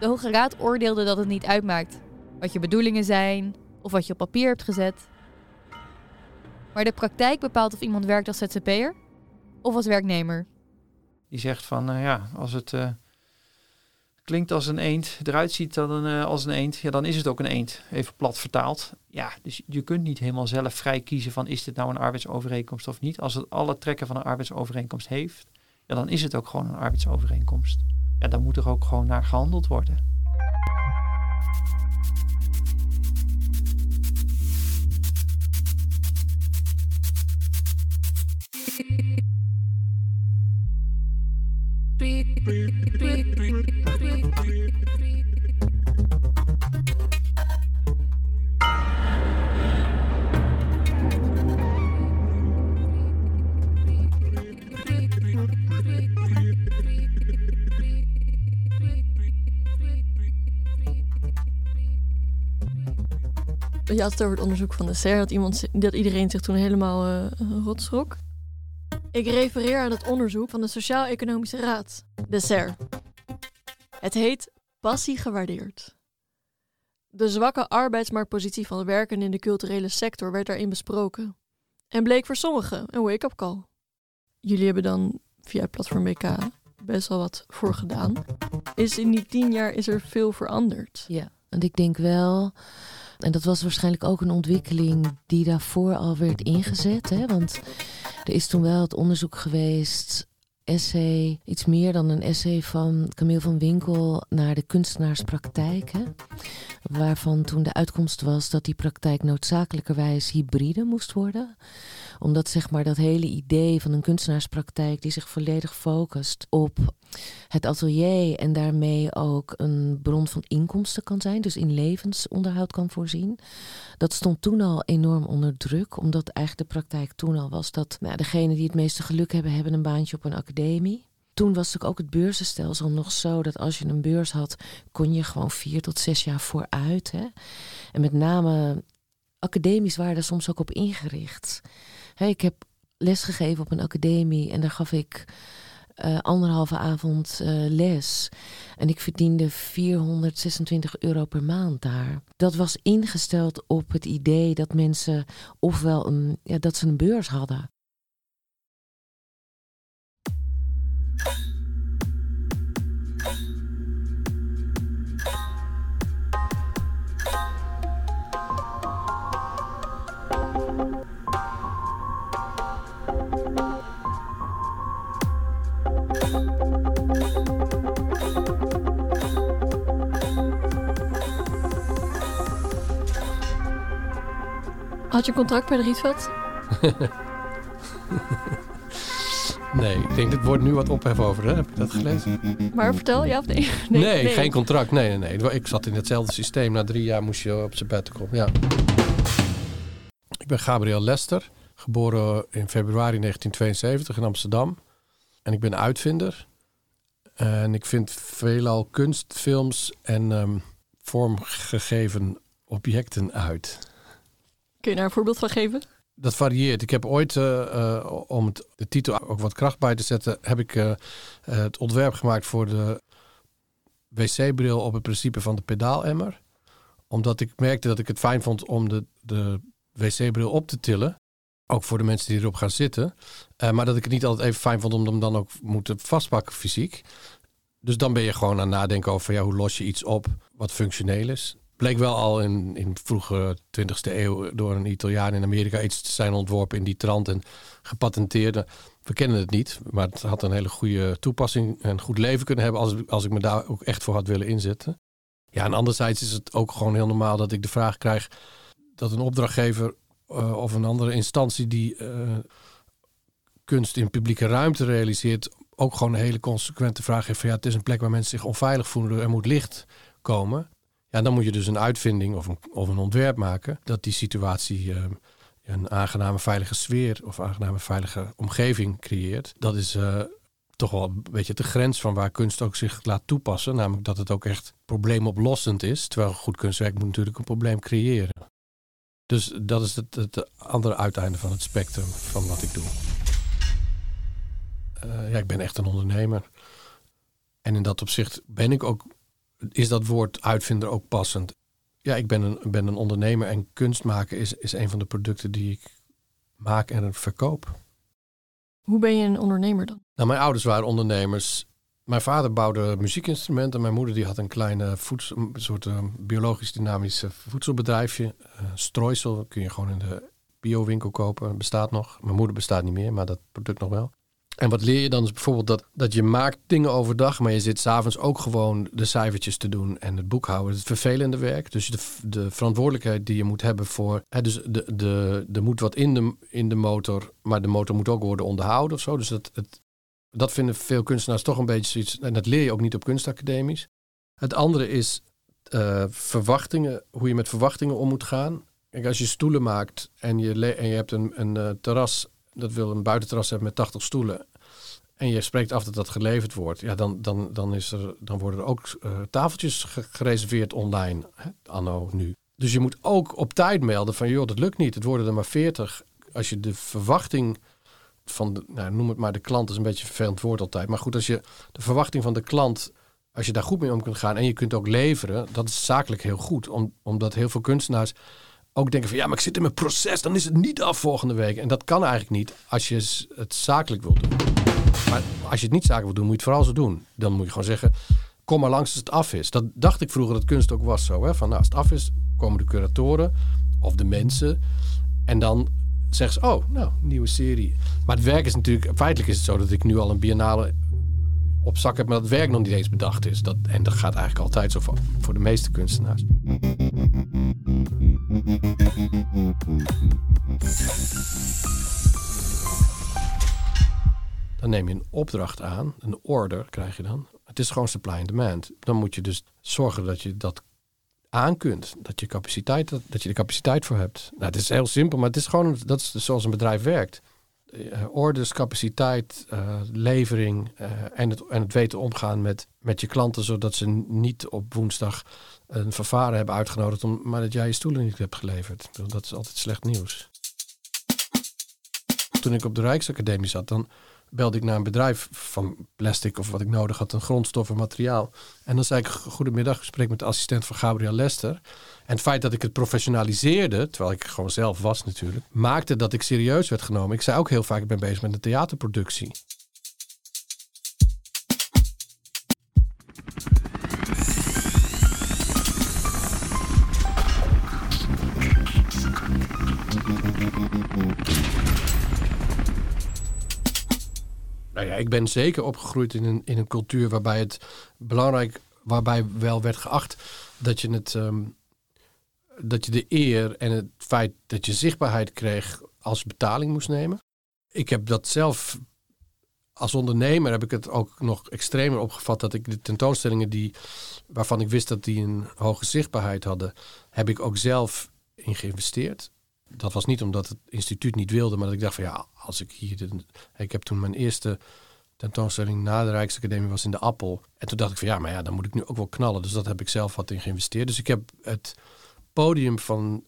De Hoge Raad oordeelde dat het niet uitmaakt wat je bedoelingen zijn of wat je op papier hebt gezet. Maar de praktijk bepaalt of iemand werkt als ZZP'er of als werknemer. Die zegt van, uh, ja, als het uh, klinkt als een eend, eruit ziet uh, als een eend, ja, dan is het ook een eend. Even plat vertaald. Ja, dus je kunt niet helemaal zelf vrij kiezen van, is dit nou een arbeidsovereenkomst of niet? Als het alle trekken van een arbeidsovereenkomst heeft, ja, dan is het ook gewoon een arbeidsovereenkomst ja, dan moet er ook gewoon naar gehandeld worden. Je had het over het onderzoek van de SER, dat, iemand, dat iedereen zich toen helemaal uh, rot schrok. Ik refereer aan het onderzoek van de Sociaal-Economische Raad, de SER. Het heet Passie gewaardeerd. De zwakke arbeidsmarktpositie van de werkenden in de culturele sector werd daarin besproken. En bleek voor sommigen een wake-up call. Jullie hebben dan via platform BK best wel wat voor gedaan. Is in die tien jaar is er veel veranderd? Ja, want ik denk wel, en dat was waarschijnlijk ook een ontwikkeling die daarvoor al werd ingezet. Hè? Want er is toen wel het onderzoek geweest essay, iets meer dan een essay van Camille van Winkel naar de kunstenaarspraktijk. Hè? Waarvan toen de uitkomst was dat die praktijk noodzakelijkerwijs hybride moest worden omdat zeg maar dat hele idee van een kunstenaarspraktijk die zich volledig focust op het atelier en daarmee ook een bron van inkomsten kan zijn, dus in levensonderhoud kan voorzien. Dat stond toen al enorm onder druk, omdat eigenlijk de praktijk toen al was dat nou, degenen die het meeste geluk hebben, hebben een baantje op een academie. Toen was natuurlijk ook het beurzenstelsel nog zo dat als je een beurs had, kon je gewoon vier tot zes jaar vooruit. Hè? En met name academisch waren er soms ook op ingericht. Ik heb lesgegeven op een academie en daar gaf ik uh, anderhalve avond uh, les. En ik verdiende 426 euro per maand daar. Dat was ingesteld op het idee dat mensen ofwel een, ja, dat ze een beurs hadden. Had je contract bij de Rietveld? nee, ik denk het wordt nu wat ophef over. Hè? Heb je dat gelezen? Maar vertel, ja of nee? Nee, nee, geen contract. Nee, nee, nee. Ik zat in hetzelfde systeem. Na drie jaar moest je op sabbatical. Ja. Ik ben Gabriel Lester, geboren in februari 1972 in Amsterdam. En ik ben uitvinder. En ik vind veelal kunstfilms en um, vormgegeven objecten uit. Kun je daar een voorbeeld van geven? Dat varieert. Ik heb ooit, uh, uh, om de titel ook wat kracht bij te zetten, heb ik uh, het ontwerp gemaakt voor de wc-bril op het principe van de pedaalemmer. Omdat ik merkte dat ik het fijn vond om de, de wc-bril op te tillen. Ook voor de mensen die erop gaan zitten. maar dat ik het niet altijd even fijn vond om hem dan ook moeten vastpakken fysiek. Dus dan ben je gewoon aan nadenken over ja, hoe los je iets op wat functioneel is bleek wel al in, in vroege 20e eeuw door een Italiaan in Amerika iets te zijn ontworpen in die trant en gepatenteerd. We kennen het niet, maar het had een hele goede toepassing en goed leven kunnen hebben als, als ik me daar ook echt voor had willen inzetten. Ja, en anderzijds is het ook gewoon heel normaal dat ik de vraag krijg dat een opdrachtgever uh, of een andere instantie die uh, kunst in publieke ruimte realiseert, ook gewoon een hele consequente vraag heeft van ja, het is een plek waar mensen zich onveilig voelen, er moet licht komen. Ja, dan moet je dus een uitvinding of een, of een ontwerp maken dat die situatie uh, een aangename veilige sfeer of aangename veilige omgeving creëert. Dat is uh, toch wel een beetje de grens van waar kunst ook zich laat toepassen. Namelijk dat het ook echt probleemoplossend is. Terwijl goed kunstwerk moet natuurlijk een probleem creëren. Dus dat is het, het andere uiteinde van het spectrum van wat ik doe. Uh, ja, ik ben echt een ondernemer. En in dat opzicht ben ik ook is dat woord uitvinder ook passend? Ja, ik ben een, ben een ondernemer en kunst maken is, is een van de producten die ik maak en verkoop. Hoe ben je een ondernemer dan? Nou, mijn ouders waren ondernemers. Mijn vader bouwde muziekinstrumenten. Mijn moeder die had een kleine voedsel, een soort uh, biologisch dynamisch voedselbedrijfje. Uh, strooisel kun je gewoon in de biowinkel kopen. Bestaat nog. Mijn moeder bestaat niet meer, maar dat product nog wel. En wat leer je dan is bijvoorbeeld dat, dat je maakt dingen overdag, maar je zit s'avonds ook gewoon de cijfertjes te doen en het boekhouden. Het vervelende werk. Dus de, de verantwoordelijkheid die je moet hebben voor. Hè, dus de, de, er moet wat in de, in de motor, maar de motor moet ook worden onderhouden of zo. Dus dat, het, dat vinden veel kunstenaars toch een beetje zoiets. En dat leer je ook niet op kunstacademies. Het andere is uh, verwachtingen, hoe je met verwachtingen om moet gaan. Kijk, als je stoelen maakt en je, en je hebt een, een uh, terras dat wil een buitenterras hebben met 80 stoelen en je spreekt af dat dat geleverd wordt, ja, dan, dan, dan, is er, dan worden er ook uh, tafeltjes gereserveerd online, hè, anno nu. Dus je moet ook op tijd melden van joh, dat lukt niet. Het worden er maar 40. Als je de verwachting van, de, nou, noem het maar de klant, is een beetje een vervelend woord altijd. Maar goed, als je de verwachting van de klant, als je daar goed mee om kunt gaan en je kunt ook leveren, dat is zakelijk heel goed. Om, omdat heel veel kunstenaars ook denken van ja, maar ik zit in mijn proces, dan is het niet af volgende week. En dat kan eigenlijk niet als je het zakelijk wil doen. Maar als je het niet zakelijk wil doen, moet je het vooral zo doen. Dan moet je gewoon zeggen, kom maar langs als het af is. Dat dacht ik vroeger dat kunst ook was zo. Hè? Van nou, als het af is, komen de curatoren of de mensen. En dan zeggen ze, oh, nou, nieuwe serie. Maar het werk is natuurlijk, feitelijk is het zo dat ik nu al een biennale op zak heb, maar dat werk nog niet eens bedacht is. Dat, en dat gaat eigenlijk altijd zo voor, voor de meeste kunstenaars. Dan neem je een opdracht aan, een order krijg je dan. Het is gewoon supply and demand. Dan moet je dus zorgen dat je dat aan kunt. Dat je, capaciteit, dat, je de capaciteit voor hebt. Nou, het is heel simpel, maar het is gewoon dat is zoals een bedrijf werkt. Uh, orders, capaciteit, uh, levering uh, en, het, en het weten omgaan met, met je klanten, zodat ze niet op woensdag een vervaren hebben uitgenodigd, om, maar dat jij je stoelen niet hebt geleverd. Dat is altijd slecht nieuws. Toen ik op de Rijksacademie zat, dan belde ik naar een bedrijf van plastic of wat ik nodig had, een grondstof of materiaal. En dan zei ik, goedemiddag, ik spreek met de assistent van Gabriel Lester. En het feit dat ik het professionaliseerde, terwijl ik gewoon zelf was natuurlijk, maakte dat ik serieus werd genomen. Ik zei ook heel vaak, ik ben bezig met een theaterproductie. Nou ja, ik ben zeker opgegroeid in een, in een cultuur waarbij het belangrijk, waarbij wel werd geacht dat je het, ehm, dat je de eer en het feit dat je zichtbaarheid kreeg als betaling moest nemen. Ik heb dat zelf als ondernemer heb ik het ook nog extremer opgevat dat ik de tentoonstellingen die waarvan ik wist dat die een hoge zichtbaarheid hadden, heb ik ook zelf in geïnvesteerd dat was niet omdat het instituut niet wilde, maar dat ik dacht van ja, als ik hier. Ik heb toen mijn eerste tentoonstelling na de Rijksacademie was in de Appel. En toen dacht ik van ja, maar ja, dan moet ik nu ook wel knallen. Dus dat heb ik zelf wat in geïnvesteerd. Dus ik heb het podium van,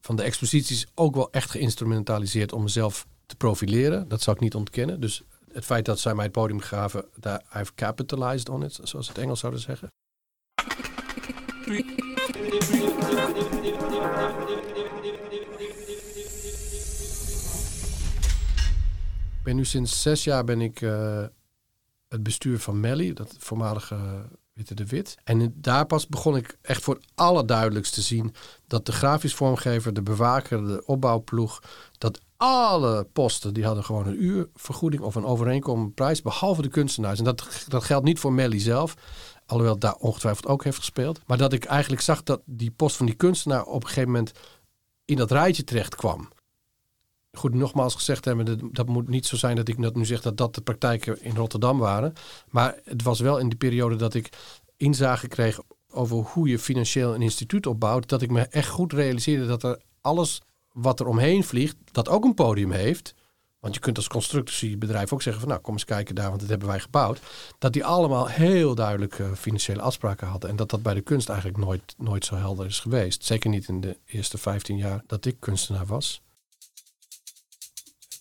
van de exposities ook wel echt geïnstrumentaliseerd om mezelf te profileren. Dat zou ik niet ontkennen. Dus het feit dat zij mij het podium gaven, daar I've capitalized on it, zoals het Engels zouden zeggen. Ben nu sinds zes jaar ben ik uh, het bestuur van Melly, dat voormalige Witte de Wit. En daar pas begon ik echt voor het allerduidelijkst te zien dat de grafisch vormgever, de bewaker, de opbouwploeg, dat alle posten die hadden gewoon een uurvergoeding of een overeenkomende prijs, behalve de kunstenaars. En dat, dat geldt niet voor Melly zelf, alhoewel daar ongetwijfeld ook heeft gespeeld. Maar dat ik eigenlijk zag dat die post van die kunstenaar op een gegeven moment in dat rijtje terecht kwam goed, nogmaals gezegd hebben, dat moet niet zo zijn dat ik dat nu zeg dat dat de praktijken in Rotterdam waren. Maar het was wel in die periode dat ik inzage kreeg over hoe je financieel een instituut opbouwt, dat ik me echt goed realiseerde dat er alles wat er omheen vliegt, dat ook een podium heeft. Want je kunt als constructiebedrijf ook zeggen van nou kom eens kijken daar, want dat hebben wij gebouwd. Dat die allemaal heel duidelijk financiële afspraken hadden. En dat dat bij de kunst eigenlijk nooit, nooit zo helder is geweest. Zeker niet in de eerste 15 jaar dat ik kunstenaar was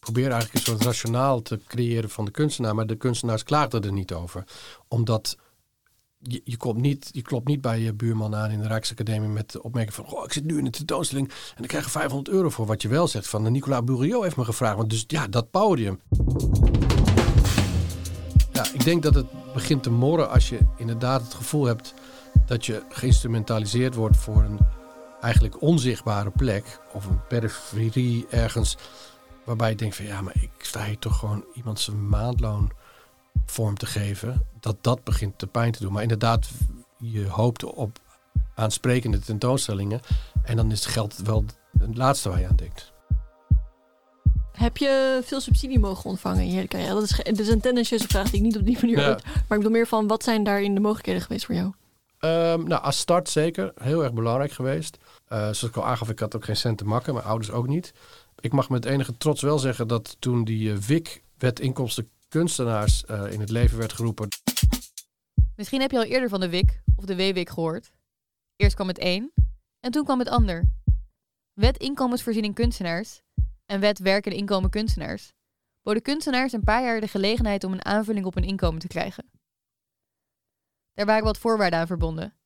probeer eigenlijk een soort rationaal te creëren van de kunstenaar. Maar de kunstenaars klaagden er niet over. Omdat je, je, komt niet, je klopt niet bij je buurman aan in de Rijksacademie met de opmerking van... Goh, ik zit nu in de tentoonstelling en ik krijg 500 euro voor wat je wel zegt. Van Nicolas Bourriot heeft me gevraagd. Want dus ja, dat podium. Ja, ik denk dat het begint te morren als je inderdaad het gevoel hebt dat je geïnstrumentaliseerd wordt voor een eigenlijk onzichtbare plek of een periferie ergens Waarbij ik denk van ja, maar ik sta hier toch gewoon iemand zijn maandloon vorm te geven. Dat dat begint te pijn te doen. Maar inderdaad, je hoopt op aansprekende tentoonstellingen. En dan is geld wel het laatste waar je aan denkt. Heb je veel subsidie mogen ontvangen in je carrière? Dat is, dat is een tendentieuze vraag die ik niet op die manier ja. heb. Maar ik bedoel meer van, wat zijn daarin de mogelijkheden geweest voor jou? Um, nou, als start zeker. Heel erg belangrijk geweest. Uh, zoals ik al aangaf, ik had ook geen cent te makken. Mijn ouders ook niet ik mag met enige trots wel zeggen dat toen die uh, WIC, Wet Inkomsten Kunstenaars, uh, in het leven werd geroepen. Misschien heb je al eerder van de WIC of de WWIC gehoord. Eerst kwam het 1 En toen kwam het ander. Wet inkomensvoorziening kunstenaars en wet werk en inkomen kunstenaars boden kunstenaars een paar jaar de gelegenheid om een aanvulling op hun inkomen te krijgen. Daar waren wat voorwaarden aan verbonden.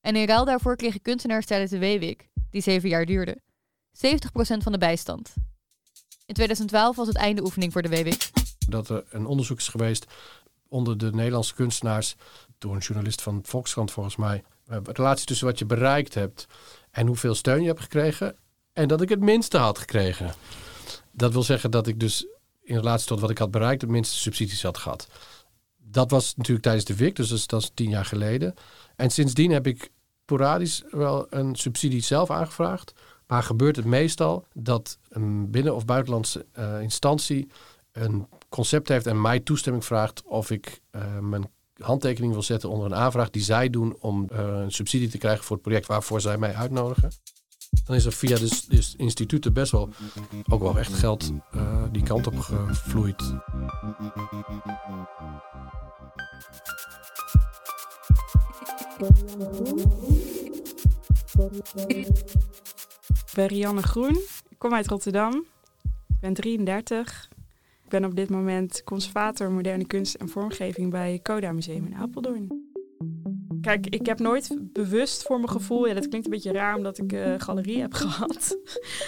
En in ruil daarvoor kregen kunstenaars tijdens de WWIC, die zeven jaar duurde, 70% van de bijstand. In 2012 was het einde oefening voor de WWIC. Dat er een onderzoek is geweest onder de Nederlandse kunstenaars, door een journalist van Volkskrant volgens mij, eh, relatie tussen wat je bereikt hebt en hoeveel steun je hebt gekregen. En dat ik het minste had gekregen. Dat wil zeggen dat ik dus in relatie tot wat ik had bereikt, het minste subsidies had gehad. Dat was natuurlijk tijdens de WIC, dus dat is, dat is tien jaar geleden. En sindsdien heb ik sporadisch wel een subsidie zelf aangevraagd. Maar gebeurt het meestal dat een binnen- of buitenlandse eh, instantie een concept heeft en mij toestemming vraagt of ik eh, mijn handtekening wil zetten onder een aanvraag die zij doen om eh, een subsidie te krijgen voor het project waarvoor zij mij uitnodigen. Dan is er via de, instituten best wel ook wel echt geld die kant op gevloeid. Ben Rianne Groen. Ik kom uit Rotterdam. Ik ben 33. Ik ben op dit moment conservator moderne kunst en vormgeving bij Coda Museum in Apeldoorn. Kijk, ik heb nooit bewust voor mijn gevoel, ja, dat klinkt een beetje raar omdat ik uh, galerie heb gehad,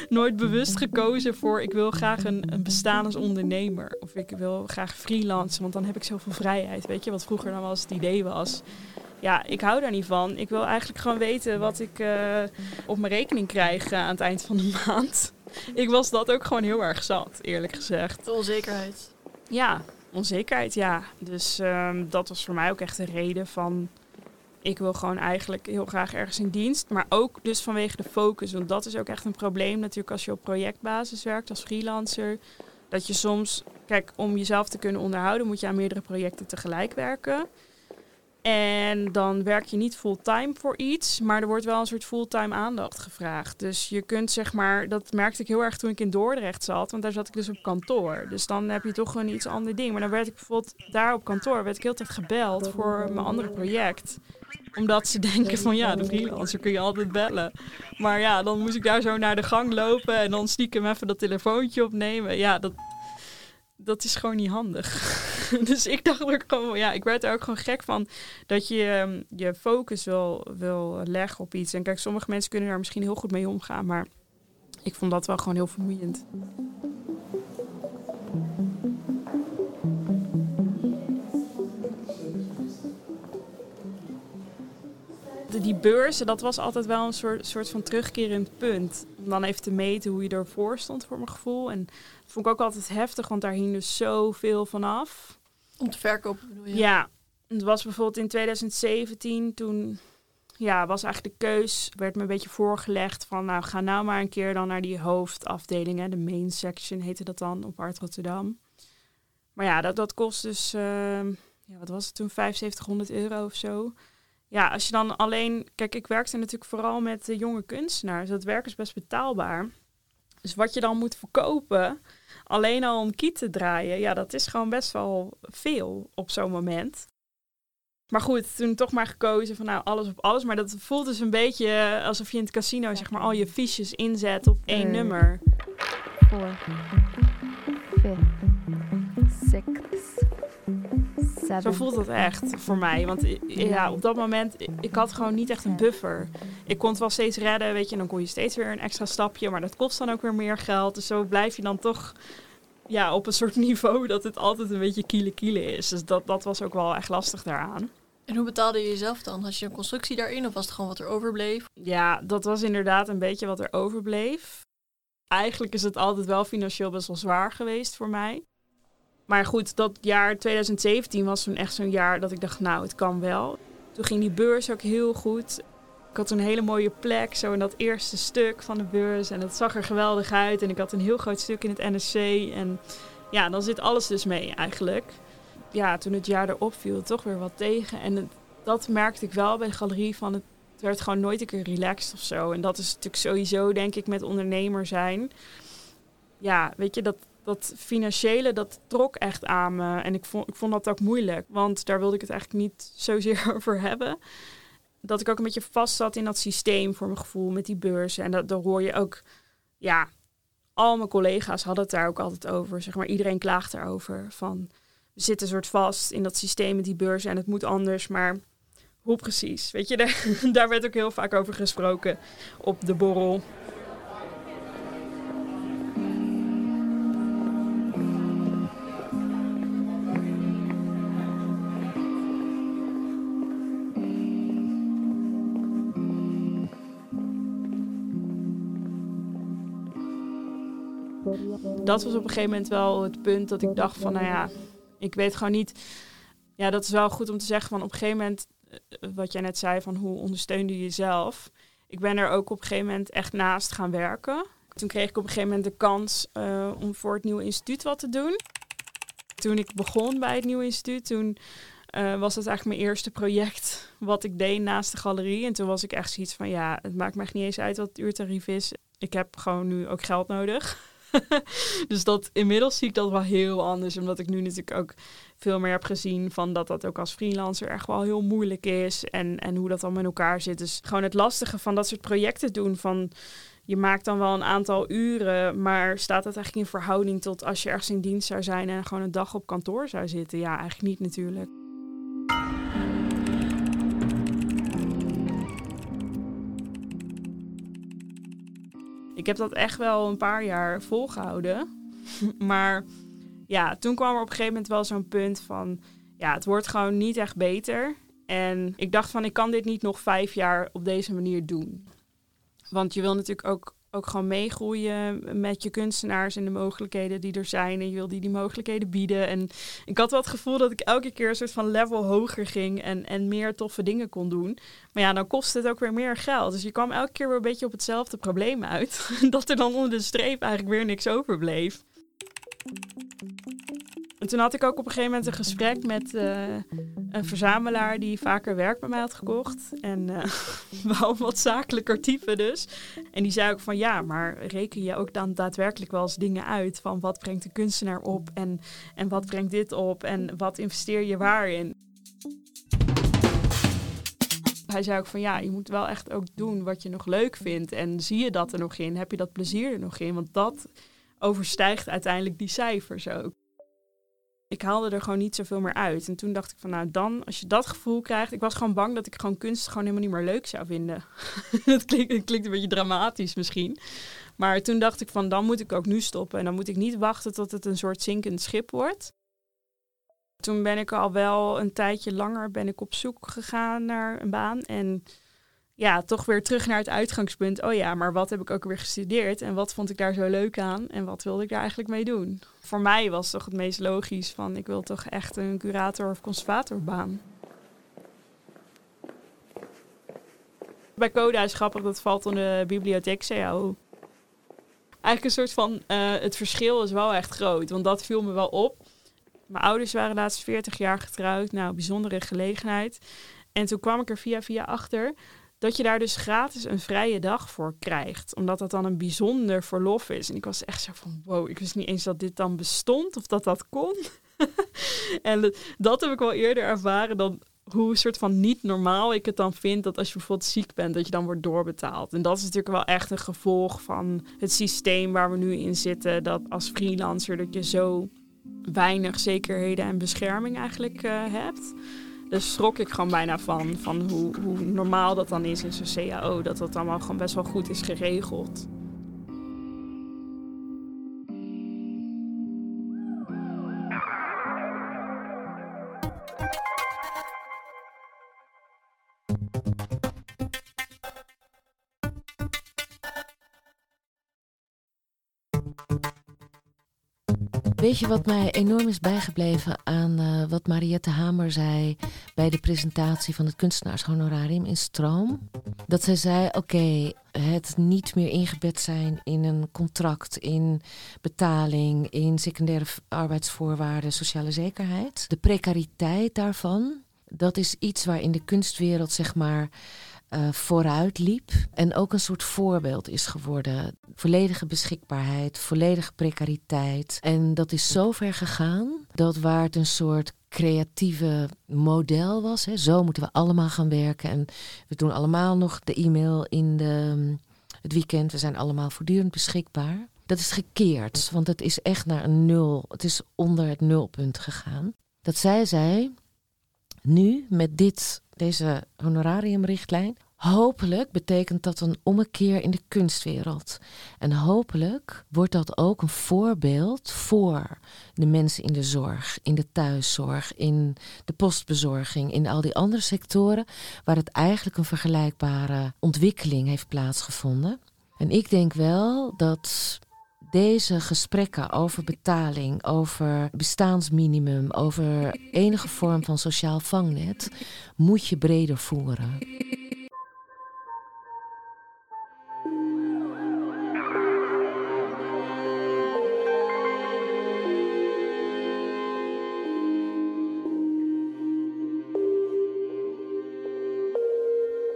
nooit bewust gekozen voor ik wil graag een, een bestaan als ondernemer of ik wil graag freelancen, want dan heb ik zoveel vrijheid, weet je, wat vroeger dan wel eens het idee was. Ja, ik hou daar niet van. Ik wil eigenlijk gewoon weten wat ik uh, op mijn rekening krijg uh, aan het eind van de maand. Ik was dat ook gewoon heel erg zat, eerlijk gezegd. De onzekerheid. Ja, onzekerheid, ja. Dus um, dat was voor mij ook echt een reden van ik wil gewoon eigenlijk heel graag ergens in dienst. Maar ook dus vanwege de focus. Want dat is ook echt een probleem natuurlijk als je op projectbasis werkt als freelancer. Dat je soms, kijk, om jezelf te kunnen onderhouden moet je aan meerdere projecten tegelijk werken. En dan werk je niet fulltime voor iets, maar er wordt wel een soort fulltime aandacht gevraagd. Dus je kunt zeg maar, dat merkte ik heel erg toen ik in Dordrecht zat, want daar zat ik dus op kantoor. Dus dan heb je toch een iets ander ding. Maar dan werd ik bijvoorbeeld daar op kantoor, werd ik heel tijd gebeld voor mijn andere project omdat ze denken van ja, de freelancer kun je altijd bellen. Maar ja, dan moest ik daar zo naar de gang lopen en dan stiekem even dat telefoontje opnemen. Ja, dat, dat is gewoon niet handig. dus ik dacht ook gewoon, ja, ik werd er ook gewoon gek van dat je je focus wil, wil leggen op iets. En kijk, sommige mensen kunnen daar misschien heel goed mee omgaan, maar ik vond dat wel gewoon heel vermoeiend. die beurzen, dat was altijd wel een soort, soort van terugkerend punt. Om dan even te meten hoe je ervoor stond voor mijn gevoel. En vond ik ook altijd heftig, want daar hing dus zoveel van af. Om te verkopen bedoel je? Ja, het was bijvoorbeeld in 2017, toen ja, was eigenlijk de keus, werd me een beetje voorgelegd van nou ga nou maar een keer dan naar die hoofdafdelingen, de main section heette dat dan op Art Rotterdam. Maar ja, dat, dat kost dus, uh, ja, wat was het toen, 7500 euro of zo ja, als je dan alleen. Kijk, ik werkte natuurlijk vooral met uh, jonge kunstenaars. Dat werk is best betaalbaar. Dus wat je dan moet verkopen, alleen al om kiet te draaien, ja, dat is gewoon best wel veel op zo'n moment. Maar goed, toen toch maar gekozen van nou alles op alles. Maar dat voelt dus een beetje alsof je in het casino zeg maar al je fiches inzet op één nummer. Four, fifth, sixth, zo voelt het echt voor mij. Want ja, op dat moment, ik had gewoon niet echt een buffer. Ik kon het wel steeds redden, weet je, en dan kon je steeds weer een extra stapje. Maar dat kost dan ook weer meer geld. Dus zo blijf je dan toch ja, op een soort niveau dat het altijd een beetje kiele kiele is. Dus dat, dat was ook wel echt lastig daaraan. En hoe betaalde je jezelf dan? Had je een constructie daarin of was het gewoon wat er overbleef? Ja, dat was inderdaad een beetje wat er overbleef. Eigenlijk is het altijd wel financieel best wel zwaar geweest voor mij. Maar goed, dat jaar 2017 was toen echt zo'n jaar dat ik dacht, nou, het kan wel. Toen ging die beurs ook heel goed. Ik had een hele mooie plek, zo in dat eerste stuk van de beurs. En het zag er geweldig uit. En ik had een heel groot stuk in het NSC. En ja, dan zit alles dus mee eigenlijk. Ja, toen het jaar erop viel, toch weer wat tegen. En dat merkte ik wel bij de galerie van het, het werd gewoon nooit een keer relaxed of zo. En dat is natuurlijk sowieso, denk ik, met ondernemer zijn. Ja, weet je, dat, dat financiële, dat trok echt aan me. En ik vond, ik vond dat ook moeilijk, want daar wilde ik het eigenlijk niet zozeer over hebben. dat ik ook een beetje vast zat in dat systeem voor mijn gevoel met die beurzen. En dat, daar hoor je ook, ja, al mijn collega's hadden het daar ook altijd over. Zeg maar, iedereen klaagt erover. Van, we zitten soort vast in dat systeem met die beurzen en het moet anders. Maar hoe precies? Weet je, daar, daar werd ook heel vaak over gesproken op de borrel. Dat was op een gegeven moment wel het punt dat ik dacht van, nou ja, ik weet gewoon niet. Ja, dat is wel goed om te zeggen van op een gegeven moment, eh, wat jij net zei van hoe ondersteunde je jezelf. Ik ben er ook op een gegeven moment echt naast gaan werken. Toen kreeg ik op een gegeven moment de kans uh, om voor het nieuwe instituut wat te doen. Toen ik begon bij het nieuwe instituut, toen was dat eigenlijk mijn eerste project wat ik deed naast de galerie. En toen was ik echt zoiets van, ja, het maakt me echt niet eens uit wat het uurtarief is. Ik heb gewoon nu ook geld nodig. dus dat inmiddels zie ik dat wel heel anders. Omdat ik nu natuurlijk ook veel meer heb gezien van dat dat ook als freelancer echt wel heel moeilijk is. En, en hoe dat dan met elkaar zit. Dus gewoon het lastige van dat soort projecten doen. Van je maakt dan wel een aantal uren, maar staat dat eigenlijk in verhouding tot als je ergens in dienst zou zijn en gewoon een dag op kantoor zou zitten? Ja, eigenlijk niet natuurlijk. Heb dat echt wel een paar jaar volgehouden. maar ja, toen kwam er op een gegeven moment wel zo'n punt van... Ja, het wordt gewoon niet echt beter. En ik dacht van, ik kan dit niet nog vijf jaar op deze manier doen. Want je wil natuurlijk ook ook gewoon meegroeien met je kunstenaars en de mogelijkheden die er zijn. En je wil die die mogelijkheden bieden. En ik had wel het gevoel dat ik elke keer een soort van level hoger ging en, en meer toffe dingen kon doen. Maar ja, dan kost het ook weer meer geld. Dus je kwam elke keer weer een beetje op hetzelfde probleem uit. dat er dan onder de streep eigenlijk weer niks overbleef. En toen had ik ook op een gegeven moment een gesprek met uh, een verzamelaar die vaker werk bij mij had gekocht. En uh, wel wat zakelijker type dus. En die zei ook van ja, maar reken je ook dan daadwerkelijk wel eens dingen uit? Van wat brengt de kunstenaar op en, en wat brengt dit op en wat investeer je waarin? Hij zei ook van ja, je moet wel echt ook doen wat je nog leuk vindt. En zie je dat er nog in? Heb je dat plezier er nog in? Want dat overstijgt uiteindelijk die cijfers ook ik haalde er gewoon niet zoveel meer uit. En toen dacht ik van nou dan, als je dat gevoel krijgt. Ik was gewoon bang dat ik gewoon kunst gewoon helemaal niet meer leuk zou vinden. dat, klinkt, klinkt een beetje dramatisch misschien. Maar toen dacht ik van dan moet ik ook nu stoppen. En dan moet ik niet wachten tot het een soort zinkend schip wordt. Toen ben ik al wel een tijdje langer ben ik op zoek gegaan naar een baan. En ja, toch weer terug naar het uitgangspunt. Oh ja, maar wat heb ik ook weer gestudeerd en wat vond ik daar zo leuk aan en wat wilde ik daar eigenlijk mee doen? Voor mij was toch het meest logisch van ik wil toch echt een curator of conservatorbaan. Bij Coda is grappig, dat valt onder de bibliotheek CAO. Eigenlijk een soort van, uh, het verschil is wel echt groot, want dat viel me wel op. Mijn ouders waren laatst 40 jaar getrouwd, nou, bijzondere gelegenheid. En toen kwam ik er via via achter dat je daar dus gratis een vrije dag voor krijgt. Omdat dat dan een bijzonder verlof is. En ik was echt zo van, wow, ik wist niet eens dat dit dan bestond of dat dat kon. en dat heb ik wel eerder ervaren dan hoe soort van niet normaal ik het dan vind dat als je bijvoorbeeld ziek bent, dat je dan wordt doorbetaald. En dat is natuurlijk wel echt een gevolg van het systeem waar we nu in zitten. Dat als freelancer dat je zo weinig zekerheden en bescherming eigenlijk uh, hebt. Daar schrok ik gewoon bijna van. Van hoe, hoe normaal dat dan is in zo'n CAO. Dat dat allemaal gewoon best wel goed is geregeld. Weet je wat mij enorm is bijgebleven aan uh, wat Mariette Hamer zei bij de presentatie van het kunstenaarshonorarium in Stroom? Dat zij zei: Oké, het niet meer ingebed zijn in een contract, in betaling, in secundaire arbeidsvoorwaarden, sociale zekerheid. De precariteit daarvan, dat is iets waar in de kunstwereld, zeg maar uh, vooruit liep. En ook een soort voorbeeld is geworden. Volledige beschikbaarheid, volledige precariteit. En dat is zo ver gegaan dat waar het een soort creatieve model was. Hè. Zo moeten we allemaal gaan werken. En we doen allemaal nog de e-mail in de, het weekend. We zijn allemaal voortdurend beschikbaar. Dat is gekeerd, want het is echt naar een nul. Het is onder het nulpunt gegaan. Dat zij zei, nu met dit, deze honorariumrichtlijn, hopelijk betekent dat een ommekeer in de kunstwereld. En hopelijk wordt dat ook een voorbeeld voor de mensen in de zorg, in de thuiszorg, in de postbezorging, in al die andere sectoren waar het eigenlijk een vergelijkbare ontwikkeling heeft plaatsgevonden. En ik denk wel dat deze gesprekken over betaling, over bestaansminimum, over enige vorm van sociaal vangnet, moet je breder voeren.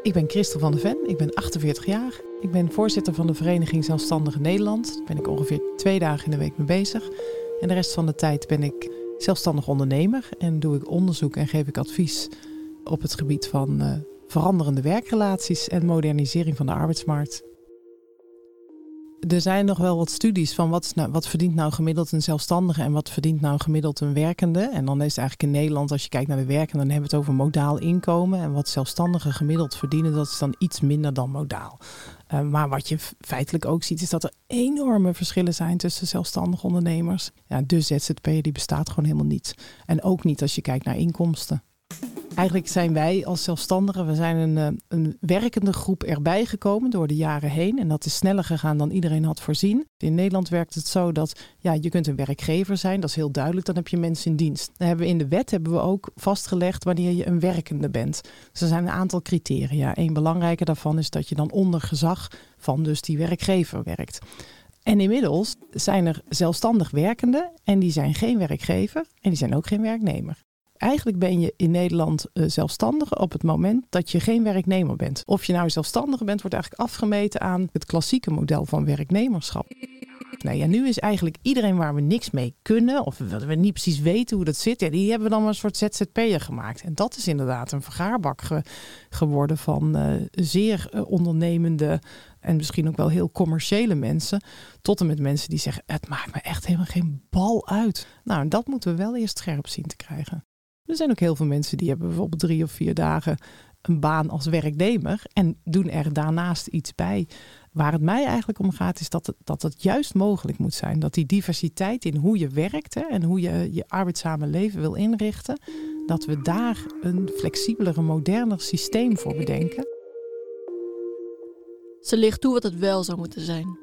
Ik ben Christel van der Ven, ik ben 48 jaar. Ik ben voorzitter van de Vereniging Zelfstandige Nederland. Daar ben ik ongeveer twee dagen in de week mee bezig. En de rest van de tijd ben ik zelfstandig ondernemer en doe ik onderzoek en geef ik advies op het gebied van uh, veranderende werkrelaties en modernisering van de arbeidsmarkt er zijn nog wel wat studies van wat, nou, wat verdient nou gemiddeld een zelfstandige en wat verdient nou gemiddeld een werkende. En dan is het eigenlijk in Nederland, als je kijkt naar de werkenden, dan hebben we het over modaal inkomen. En wat zelfstandigen gemiddeld verdienen, dat is dan iets minder dan modaal. Uh, maar wat je feitelijk ook ziet, is dat er enorme verschillen zijn tussen zelfstandige ondernemers. Ja, de ZZP'er die bestaat gewoon helemaal niet. En ook niet als je kijkt naar inkomsten. Eigenlijk zijn wij als zelfstandigen, we zijn een, eh, een werkende groep erbij gekomen door de jaren heen. En dat is sneller gegaan dan iedereen had voorzien. In Nederland werkt het zo dat ja, je kunt een werkgever zijn, dat is heel duidelijk. Dan heb je mensen in dienst. Dan hebben we in de wet hebben we ook vastgelegd wanneer je een werkende bent. Dus er zijn een aantal criteria. Een belangrijke daarvan is dat je dan onder gezag van dus die werkgever werkt. En inmiddels zijn er zelfstandig werkenden en die zijn geen werkgever en die zijn ook geen werknemer eigenlijk ben je in Nederland uh, zelfstandige op het moment dat je geen werknemer bent. Of je nou zelfstandige bent, wordt eigenlijk afgemeten aan het klassieke model van werknemerschap. Nee, ja, nu is eigenlijk iedereen waar we niks mee kunnen, of we niet precies weten hoe dat zit, die hebben dan maar een soort ZZP'er gemaakt. En dat is inderdaad een vergaarbak geworden van uh, zeer uh, ondernemende en misschien ook wel heel commerciële mensen, tot en met mensen die zeggen: Het maakt me echt helemaal geen bal uit. Nou, en dat moeten we wel eerst scherp zien te krijgen. Er zijn ook heel veel mensen die hebben bijvoorbeeld drie of vier dagen een baan als werknemer en doen er daarnaast iets bij. Waar het mij eigenlijk om gaat, is dat het, dat het juist mogelijk moet zijn. Dat die diversiteit in hoe je werkt hè, en hoe je je arbeidszame leven wil inrichten, dat we daar een flexibeler, moderner systeem voor bedenken. Ze ligt toe wat het wel zou moeten zijn.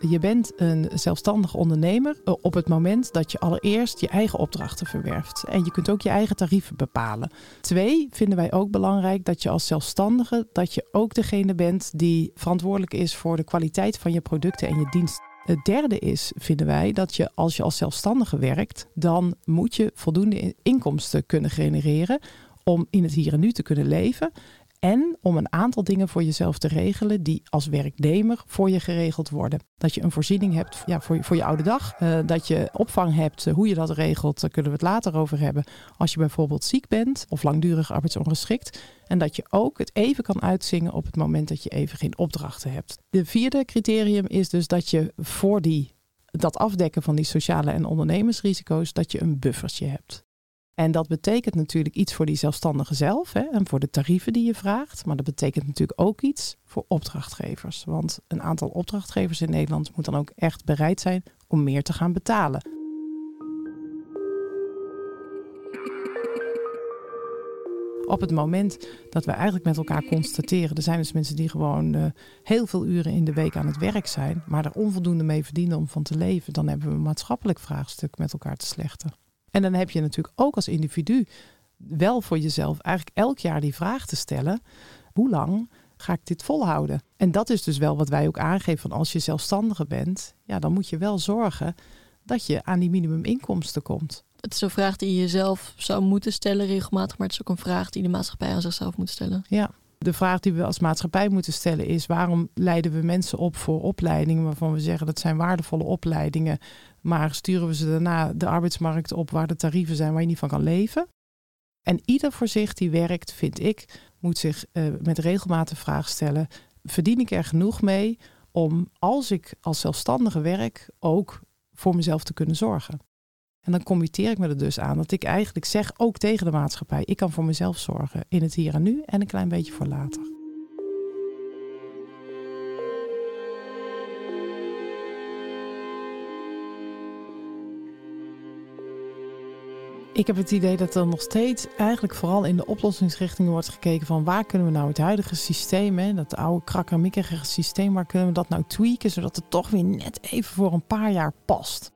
Je bent een zelfstandig ondernemer eh, op het moment dat je allereerst je eigen opdrachten verwerft. En je kunt ook je eigen tarieven bepalen. Twee, vinden wij ook belangrijk dat je als zelfstandige, dat je ook degene bent die verantwoordelijk is voor de kwaliteit van je producten en je diensten. Het derde is, vinden wij, dat je als je als zelfstandige werkt, dan moet je voldoende inkomsten kunnen genereren om in het hier en nu te kunnen leven. En om een aantal dingen voor jezelf te regelen die als werknemer voor je geregeld worden. Dat je een voorziening hebt ja, voor, je, voor je oude dag. Uh, dat je opvang hebt. Uh, hoe je dat regelt, daar kunnen we het later over hebben. Als je bijvoorbeeld ziek bent of langdurig arbeidsongeschikt. En dat je ook het even kan uitzingen op het moment dat je even geen opdrachten hebt. De vierde criterium is dus dat je voor die, dat afdekken van die sociale en ondernemersrisico's, dat je een buffertje hebt. En dat betekent natuurlijk iets voor die zelfstandige zelf hè, en voor de tarieven die je vraagt. Maar dat betekent natuurlijk ook iets voor opdrachtgevers. Want een aantal opdrachtgevers in Nederland moet dan ook echt bereid zijn om meer te gaan betalen. Op het moment dat we eigenlijk met elkaar constateren, er zijn dus mensen die gewoon uh, heel veel uren in de week aan het werk zijn, maar er onvoldoende mee verdienen om van te leven, dan hebben we een maatschappelijk vraagstuk met elkaar te slechten. En dan heb je natuurlijk ook als individu wel voor jezelf eigenlijk elk jaar die vraag te stellen: hoe lang ga ik dit volhouden? En dat is dus wel wat wij ook aangeven van als je zelfstandige bent, ja, dan moet je wel zorgen dat je aan die minimuminkomsten komt. Het is een vraag die je jezelf zou moeten stellen regelmatig, maar het is ook een vraag die de maatschappij aan zichzelf moet stellen. Ja, De vraag die we als maatschappij moeten stellen is: waarom leiden we mensen op voor opleidingen waarvan we zeggen dat zijn waardevolle opleidingen, maar sturen we ze daarna de arbeidsmarkt op waar de tarieven zijn waar je niet van kan leven? En ieder voor zich die werkt, vind ik, moet zich uh, met regelmaat de vraag stellen: verdien ik er genoeg mee om als ik als zelfstandige werk ook voor mezelf te kunnen zorgen? En dan committeer ik me er dus aan dat ik eigenlijk zeg, ook tegen de maatschappij, ik kan voor mezelf zorgen in het hier en nu en een klein beetje voor later. Ik heb het idee dat er nog steeds eigenlijk vooral in de oplossingsrichtingen wordt gekeken van waar kunnen we nou het huidige systeem, hè, dat oude krakkemikkige systeem, waar kunnen we dat nou tweaken zodat het toch weer net even voor een paar jaar past.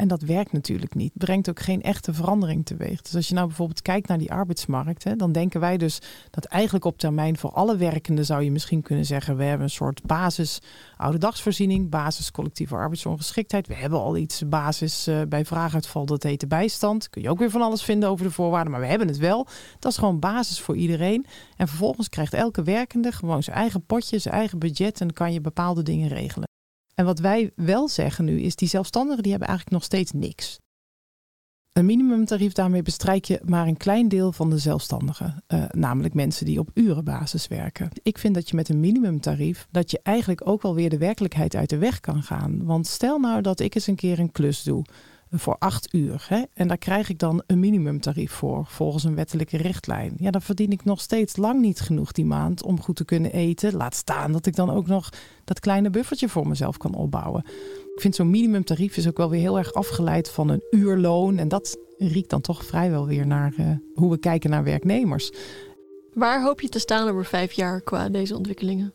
En dat werkt natuurlijk niet. Brengt ook geen echte verandering teweeg. Dus als je nou bijvoorbeeld kijkt naar die arbeidsmarkt, hè, dan denken wij dus dat eigenlijk op termijn voor alle werkenden zou je misschien kunnen zeggen: we hebben een soort basis ouderdagsvoorziening, basis collectieve arbeidsongeschiktheid. We hebben al iets basis uh, bij vraaguitval, dat heet de bijstand. Kun je ook weer van alles vinden over de voorwaarden, maar we hebben het wel. Dat is gewoon basis voor iedereen. En vervolgens krijgt elke werkende gewoon zijn eigen potje, zijn eigen budget en kan je bepaalde dingen regelen. En wat wij wel zeggen nu is, die zelfstandigen die hebben eigenlijk nog steeds niks. Een minimumtarief, daarmee bestrijk je maar een klein deel van de zelfstandigen. Uh, namelijk mensen die op urenbasis werken. Ik vind dat je met een minimumtarief, dat je eigenlijk ook wel weer de werkelijkheid uit de weg kan gaan. Want stel nou dat ik eens een keer een klus doe voor acht uur. Hè? En daar krijg ik dan een minimumtarief voor, volgens een wettelijke richtlijn. Ja, dan verdien ik nog steeds lang niet genoeg die maand om goed te kunnen eten. Laat staan dat ik dan ook nog dat kleine buffertje voor mezelf kan opbouwen. Ik vind zo'n minimumtarief is ook wel weer heel erg afgeleid van een uurloon. En dat riekt dan toch vrijwel weer naar uh, hoe we kijken naar werknemers. Waar hoop je te staan over vijf jaar qua deze ontwikkelingen?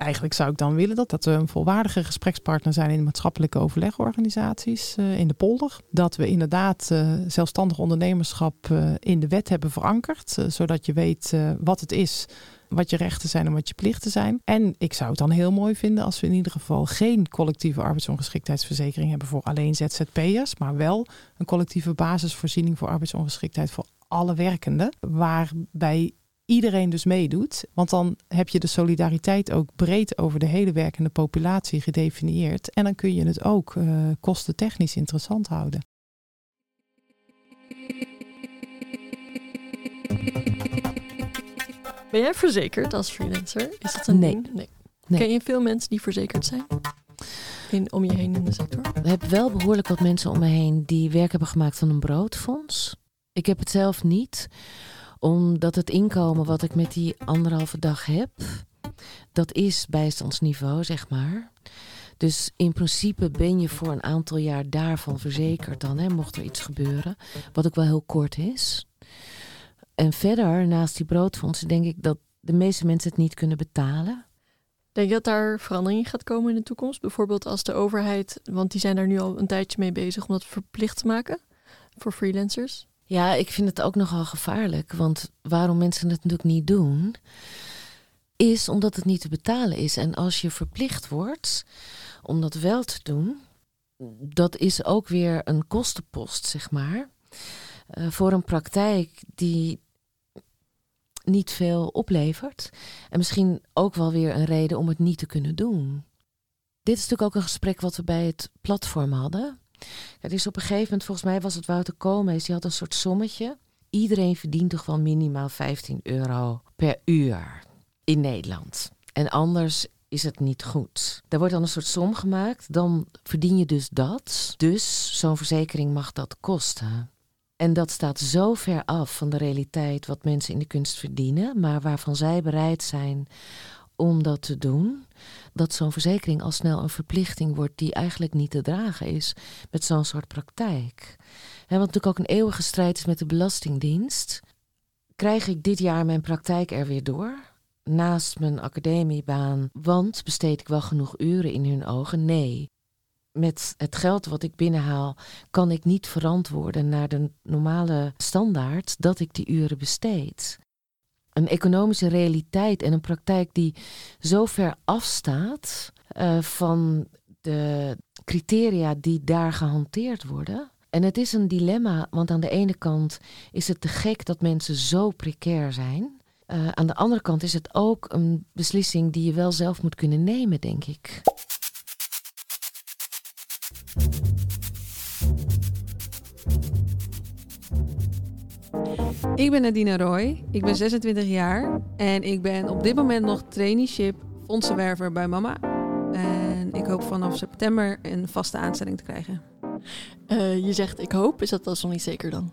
Eigenlijk zou ik dan willen dat, dat we een volwaardige gesprekspartner zijn in maatschappelijke overlegorganisaties uh, in de polder. Dat we inderdaad uh, zelfstandig ondernemerschap uh, in de wet hebben verankerd, zodat je weet wat het is, wat je rechten zijn en wat je plichten zijn. En ik zou het dan heel mooi vinden als we in ieder geval geen collectieve arbeidsongeschiktheidsverzekering hebben voor alleen ZZP'ers, maar wel een collectieve basisvoorziening voor arbeidsongeschiktheid voor alle werkenden, waarbij iedereen dus meedoet. Want dan heb je de solidariteit ook breed over de hele werkende populatie gedefinieerd. En dan kun je het ook uh, kostentechnisch interessant houden. Ben jij verzekerd als freelancer? Is dat een nee. ding? Nee. Ken je veel mensen die verzekerd zijn? In, om je heen in de sector? We hebben wel behoorlijk wat mensen om me heen die werk hebben gemaakt van een broodfonds. Ik heb het zelf niet omdat het inkomen wat ik met die anderhalve dag heb, dat is bijstandsniveau, zeg maar. Dus in principe ben je voor een aantal jaar daarvan verzekerd dan, hè, mocht er iets gebeuren. Wat ook wel heel kort is. En verder, naast die broodfondsen, denk ik dat de meeste mensen het niet kunnen betalen. Denk je dat daar verandering gaat komen in de toekomst? Bijvoorbeeld als de overheid, want die zijn daar nu al een tijdje mee bezig om dat verplicht te maken voor freelancers. Ja, ik vind het ook nogal gevaarlijk. Want waarom mensen het natuurlijk niet doen, is omdat het niet te betalen is. En als je verplicht wordt om dat wel te doen, dat is ook weer een kostenpost, zeg maar. Uh, voor een praktijk die niet veel oplevert. En misschien ook wel weer een reden om het niet te kunnen doen. Dit is natuurlijk ook een gesprek wat we bij het platform hadden. Het is op een gegeven moment, volgens mij was het Wouter Koolmees, die had een soort sommetje. Iedereen verdient toch wel minimaal 15 euro per uur in Nederland. En anders is het niet goed. Daar wordt dan een soort som gemaakt, dan verdien je dus dat. Dus zo'n verzekering mag dat kosten. En dat staat zo ver af van de realiteit wat mensen in de kunst verdienen, maar waarvan zij bereid zijn om dat te doen, dat zo'n verzekering al snel een verplichting wordt die eigenlijk niet te dragen is met zo'n soort praktijk. En wat natuurlijk ook een eeuwige strijd is met de Belastingdienst. Krijg ik dit jaar mijn praktijk er weer door? Naast mijn academiebaan, want besteed ik wel genoeg uren in hun ogen? Nee. Met het geld wat ik binnenhaal, kan ik niet verantwoorden naar de normale standaard dat ik die uren besteed een economische realiteit en een praktijk die zo ver afstaat uh, van de criteria die daar gehanteerd worden. En het is een dilemma, want aan de ene kant is het te gek dat mensen zo precair zijn. Eh, aan de andere kant is het ook een beslissing die je wel zelf moet kunnen nemen, denk ik. Ik ben Nadine Roy, ik ben 26 jaar en ik ben op dit moment nog traineeship fondsenwerver bij mama. En ik hoop vanaf september een vaste aanstelling te krijgen. Eh, je zegt ik hoop, is dat dan nog niet zeker dan?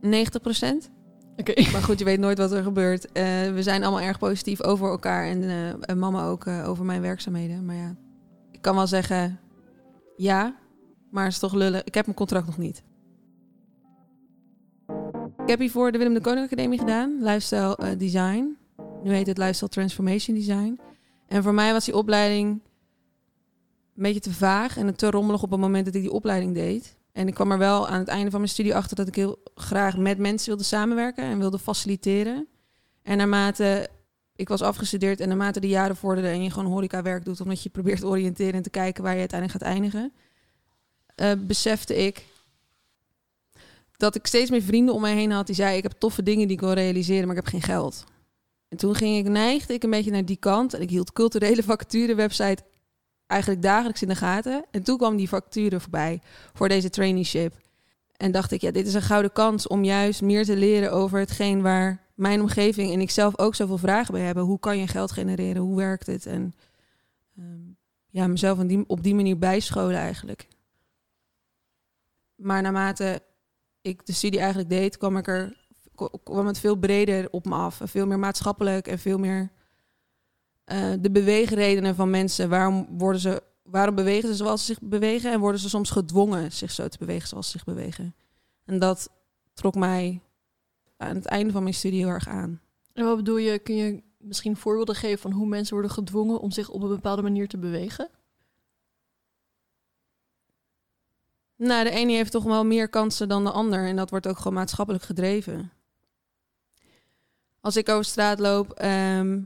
90 procent. Oké. Maar goed, je weet nooit wat er gebeurt. Eh, we zijn allemaal erg positief over elkaar en, eh, en mama ook over mijn werkzaamheden. Maar ja, ik kan wel zeggen ja, maar het is toch lullen. Ik heb mijn contract nog niet. Ik heb hiervoor de Willem de Koning Academie gedaan, Lifestyle eh, Design. Nu heet het Lifestyle Transformation Design. En voor mij was die opleiding een beetje te vaag en te rommelig op het moment dat ik die opleiding deed. En ik kwam er wel aan het einde van mijn studie achter dat ik heel graag met mensen wilde samenwerken en wilde faciliteren. En naarmate ik was afgestudeerd en naarmate de jaren vorderden en je gewoon horecawerk doet, omdat je probeert te oriënteren en te kijken waar je uiteindelijk gaat eindigen, eh, besefte ik dat ik steeds meer vrienden om mij heen had die zeiden: Ik heb toffe dingen die ik wil realiseren, maar ik heb geen geld. En toen ging ik, neigde ik een beetje naar die kant. En ik hield culturele vacature-website eigenlijk dagelijks in de gaten. En toen kwam die vacature voorbij voor deze traineeship. En dacht ik, ja, dit is een gouden kans om juist meer te leren over hetgeen waar mijn omgeving en ik zelf ook zoveel vragen bij hebben. Hoe kan je geld genereren? Hoe werkt het? En ehm, ja, mezelf op die, op die manier bijscholen eigenlijk. Maar naarmate ik de studie eigenlijk deed, kwam ik er kwam het veel breder op me af. Veel meer maatschappelijk en veel meer eh, de beweegredenen van mensen. Waarom, worden ze, waarom bewegen ze zoals ze zich bewegen? En worden ze soms gedwongen zich zo te bewegen zoals ze zich bewegen? En dat trok mij aan het einde van mijn studie heel erg aan. En wat bedoel je, kun je misschien voorbeelden geven van hoe mensen worden gedwongen om zich op een bepaalde manier te bewegen? Nou, de ene heeft toch wel meer kansen dan de ander. En dat wordt ook gewoon maatschappelijk gedreven. Als ik over straat loop, ehm,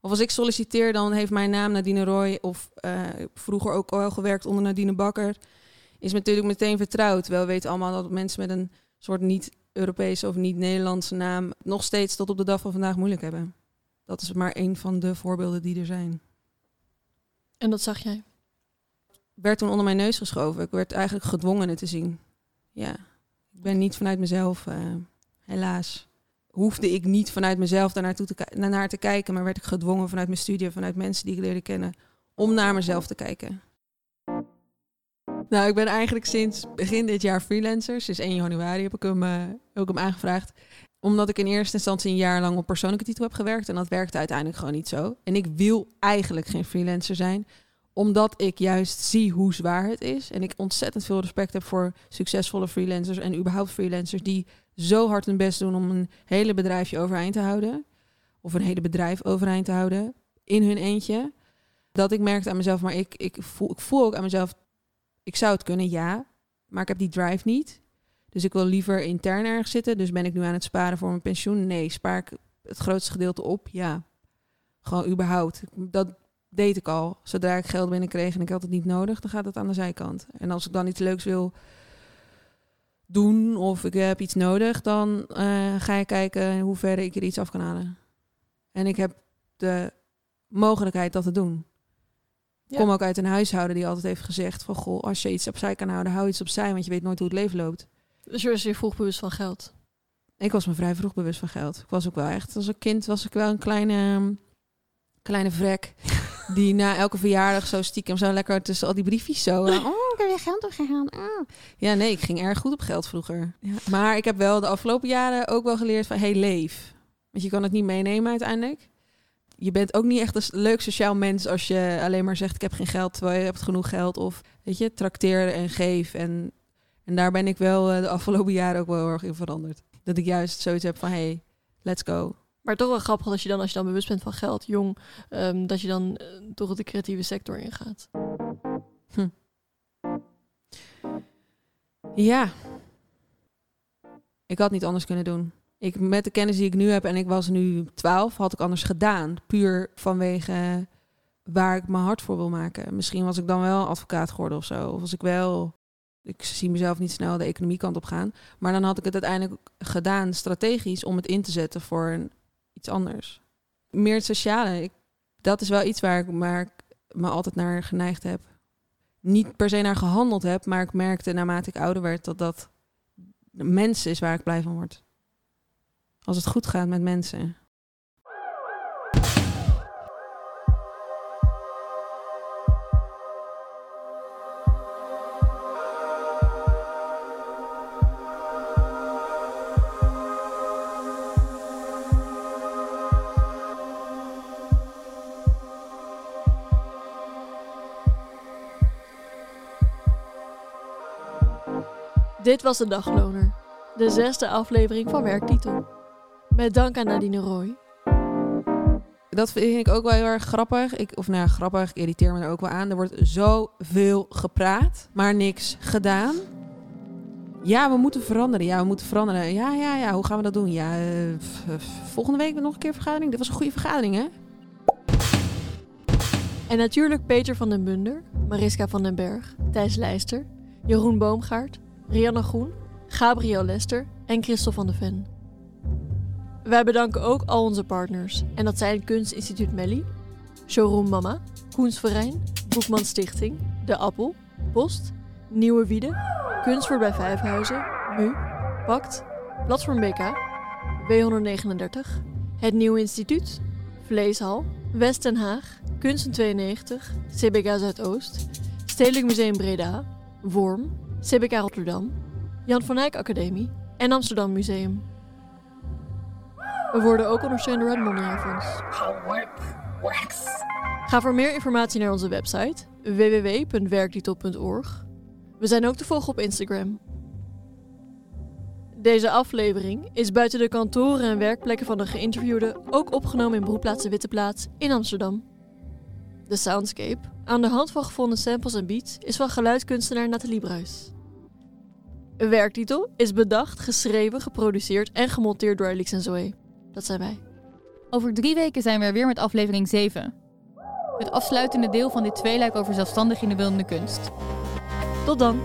of als ik solliciteer, dan heeft mijn naam Nadine Roy, of uh, vroeger ook al gewerkt onder Nadine Bakker, is natuurlijk meteen vertrouwd. Wel weten allemaal dat mensen met een soort niet-Europese of niet-Nederlandse naam nog steeds tot op de dag van vandaag moeilijk hebben. Dat is maar een van de voorbeelden die er zijn. En dat zag jij? Werd toen onder mijn neus geschoven. Ik werd eigenlijk gedwongen het te zien. Ja, ik ben niet vanuit mezelf, uh, helaas. Hoefde ik niet vanuit mezelf daarnaartoe te, naar te kijken, maar werd ik gedwongen vanuit mijn studie, vanuit mensen die ik leerde kennen, om naar mezelf te kijken. Nou, ik ben eigenlijk sinds begin dit jaar freelancer. Sinds 1 januari heb ik hem, heb ik hem aangevraagd. Omdat ik in eerste instantie een jaar lang op persoonlijke titel heb gewerkt. En dat werkte uiteindelijk gewoon niet zo. En ik wil eigenlijk geen freelancer zijn omdat ik juist zie hoe zwaar het is. En ik ontzettend veel respect heb voor succesvolle freelancers en überhaupt freelancers die zo hard hun best doen om een hele bedrijfje overeind te houden. Of een hele bedrijf overeind te houden in hun eentje. Dat ik merkte aan mezelf, maar ik, ik, voel, ik voel ook aan mezelf, ik zou het kunnen, ja. Maar ik heb die drive niet. Dus ik wil liever intern ergens zitten. Dus ben ik nu aan het sparen voor mijn pensioen? Nee. Spaar ik het grootste gedeelte op? Ja. Gewoon überhaupt. Dat, deed ik al. Zodra ik geld binnenkreeg en ik had het niet nodig, dan gaat het aan de zijkant. En als ik dan iets leuks wil doen of ik heb iets nodig, dan uh, ga ik kijken in hoeverre ik er iets af kan halen. En ik heb de mogelijkheid dat te doen. Ik kom ook uit een huishouden die altijd heeft gezegd van... goh, als je iets opzij kan houden, hou iets opzij... want je weet nooit hoe het leven loopt. Dus je was je vroeg bewust van geld? Ik was me vrij vroeg bewust van geld. Ik was ook wel echt... Als een kind was ik wel een kleine, kleine vrek... die na elke verjaardag zo stiekem zo lekker tussen al die briefjes zo... oh, ik heb je geld opgegaan. Oh. Ja, nee, ik ging erg goed op geld vroeger. Ja. Maar ik heb wel de afgelopen jaren ook wel geleerd van... hey, leef. Want je kan het niet meenemen uiteindelijk je bent ook niet echt een leuk sociaal mens als je alleen maar zegt ik heb geen geld terwijl je hebt genoeg geld of weet je trakteer en geef en en daar ben ik wel uh, de afgelopen jaren ook wel heel erg in veranderd dat ik juist zoiets heb van hey let's go maar toch wel grappig als je dan als je dan bewust bent van geld jong um, dat je dan uh, toch de creatieve sector ingaat hm. ja ik had niet anders kunnen doen ik, met de kennis die ik nu heb en ik was nu 12, had ik anders gedaan. Puur vanwege waar ik mijn hart voor wil maken. Misschien was ik dan wel advocaat geworden of zo. Of was ik wel Ik zie mezelf niet snel de economiekant op gaan. Maar dan had ik het uiteindelijk gedaan strategisch om het in te zetten voor een, iets anders. Meer het sociale. Ik, dat is wel iets waar ik, waar me altijd naar geneigd heb. Niet per se naar gehandeld heb, maar ik merkte naarmate ik ouder werd dat dat de mens is waar ik blij van word. Als het goed gaat met mensen. Dit was de dagloner, de zesde aflevering van Werktitel. Met dank aan Nadine Roy. Dat vind ik ook wel heel erg grappig. Ik, of nou ja, grappig, ik irriteer me er ook wel aan. Er wordt zoveel gepraat, maar niks gedaan. Ja, we moeten veranderen. Ja, we moeten veranderen. Ja, ja, ja. Hoe gaan we dat doen? Ja, eh, volgende week nog een keer vergadering. Dit was een goede vergadering, hè? En natuurlijk Peter van den Bunder, Mariska van den Berg, Thijs Leister, Jeroen Boomgaard, Rianne Groen, Gabriel Lester en Christel van de Ven. Wij bedanken ook al onze partners. En dat zijn Kunstinstituut Melly, Showroom Mama, Koensverein, Boekman Stichting, De Appel, Post, Nieuwe Wiede, Kunst voor bij Vijfhuizen, MU, Pact, Platform BK, W139, Het Nieuwe Instituut, Vleeshal, West Den Haag, Kunsten 92, CBK Zuidoost, Stedelijk Museum Breda, Worm, CBK Rotterdam, Jan van Eyck Academie en Amsterdam Museum. We worden ook ondersteund door het Mondriaan Fonds. Ga voor meer informatie naar onze website www.werktitel.org. We zijn ook te volgen op Instagram. Deze aflevering is buiten de kantoren en werkplekken van de geïnterviewden ook opgenomen in Broedplaats de Witte Plaats in Amsterdam. De soundscape, aan de hand van gevonden samples en beats, is van geluidkunstenaar Nathalie Bruis. Een werktitel is bedacht, geschreven, geproduceerd en gemonteerd door Alix en Zoe. Dat zijn wij. Over drie weken zijn we er weer met aflevering 7. Het afsluitende deel van dit tweeluik over zelfstandig in de beeldende kunst. Tot dan!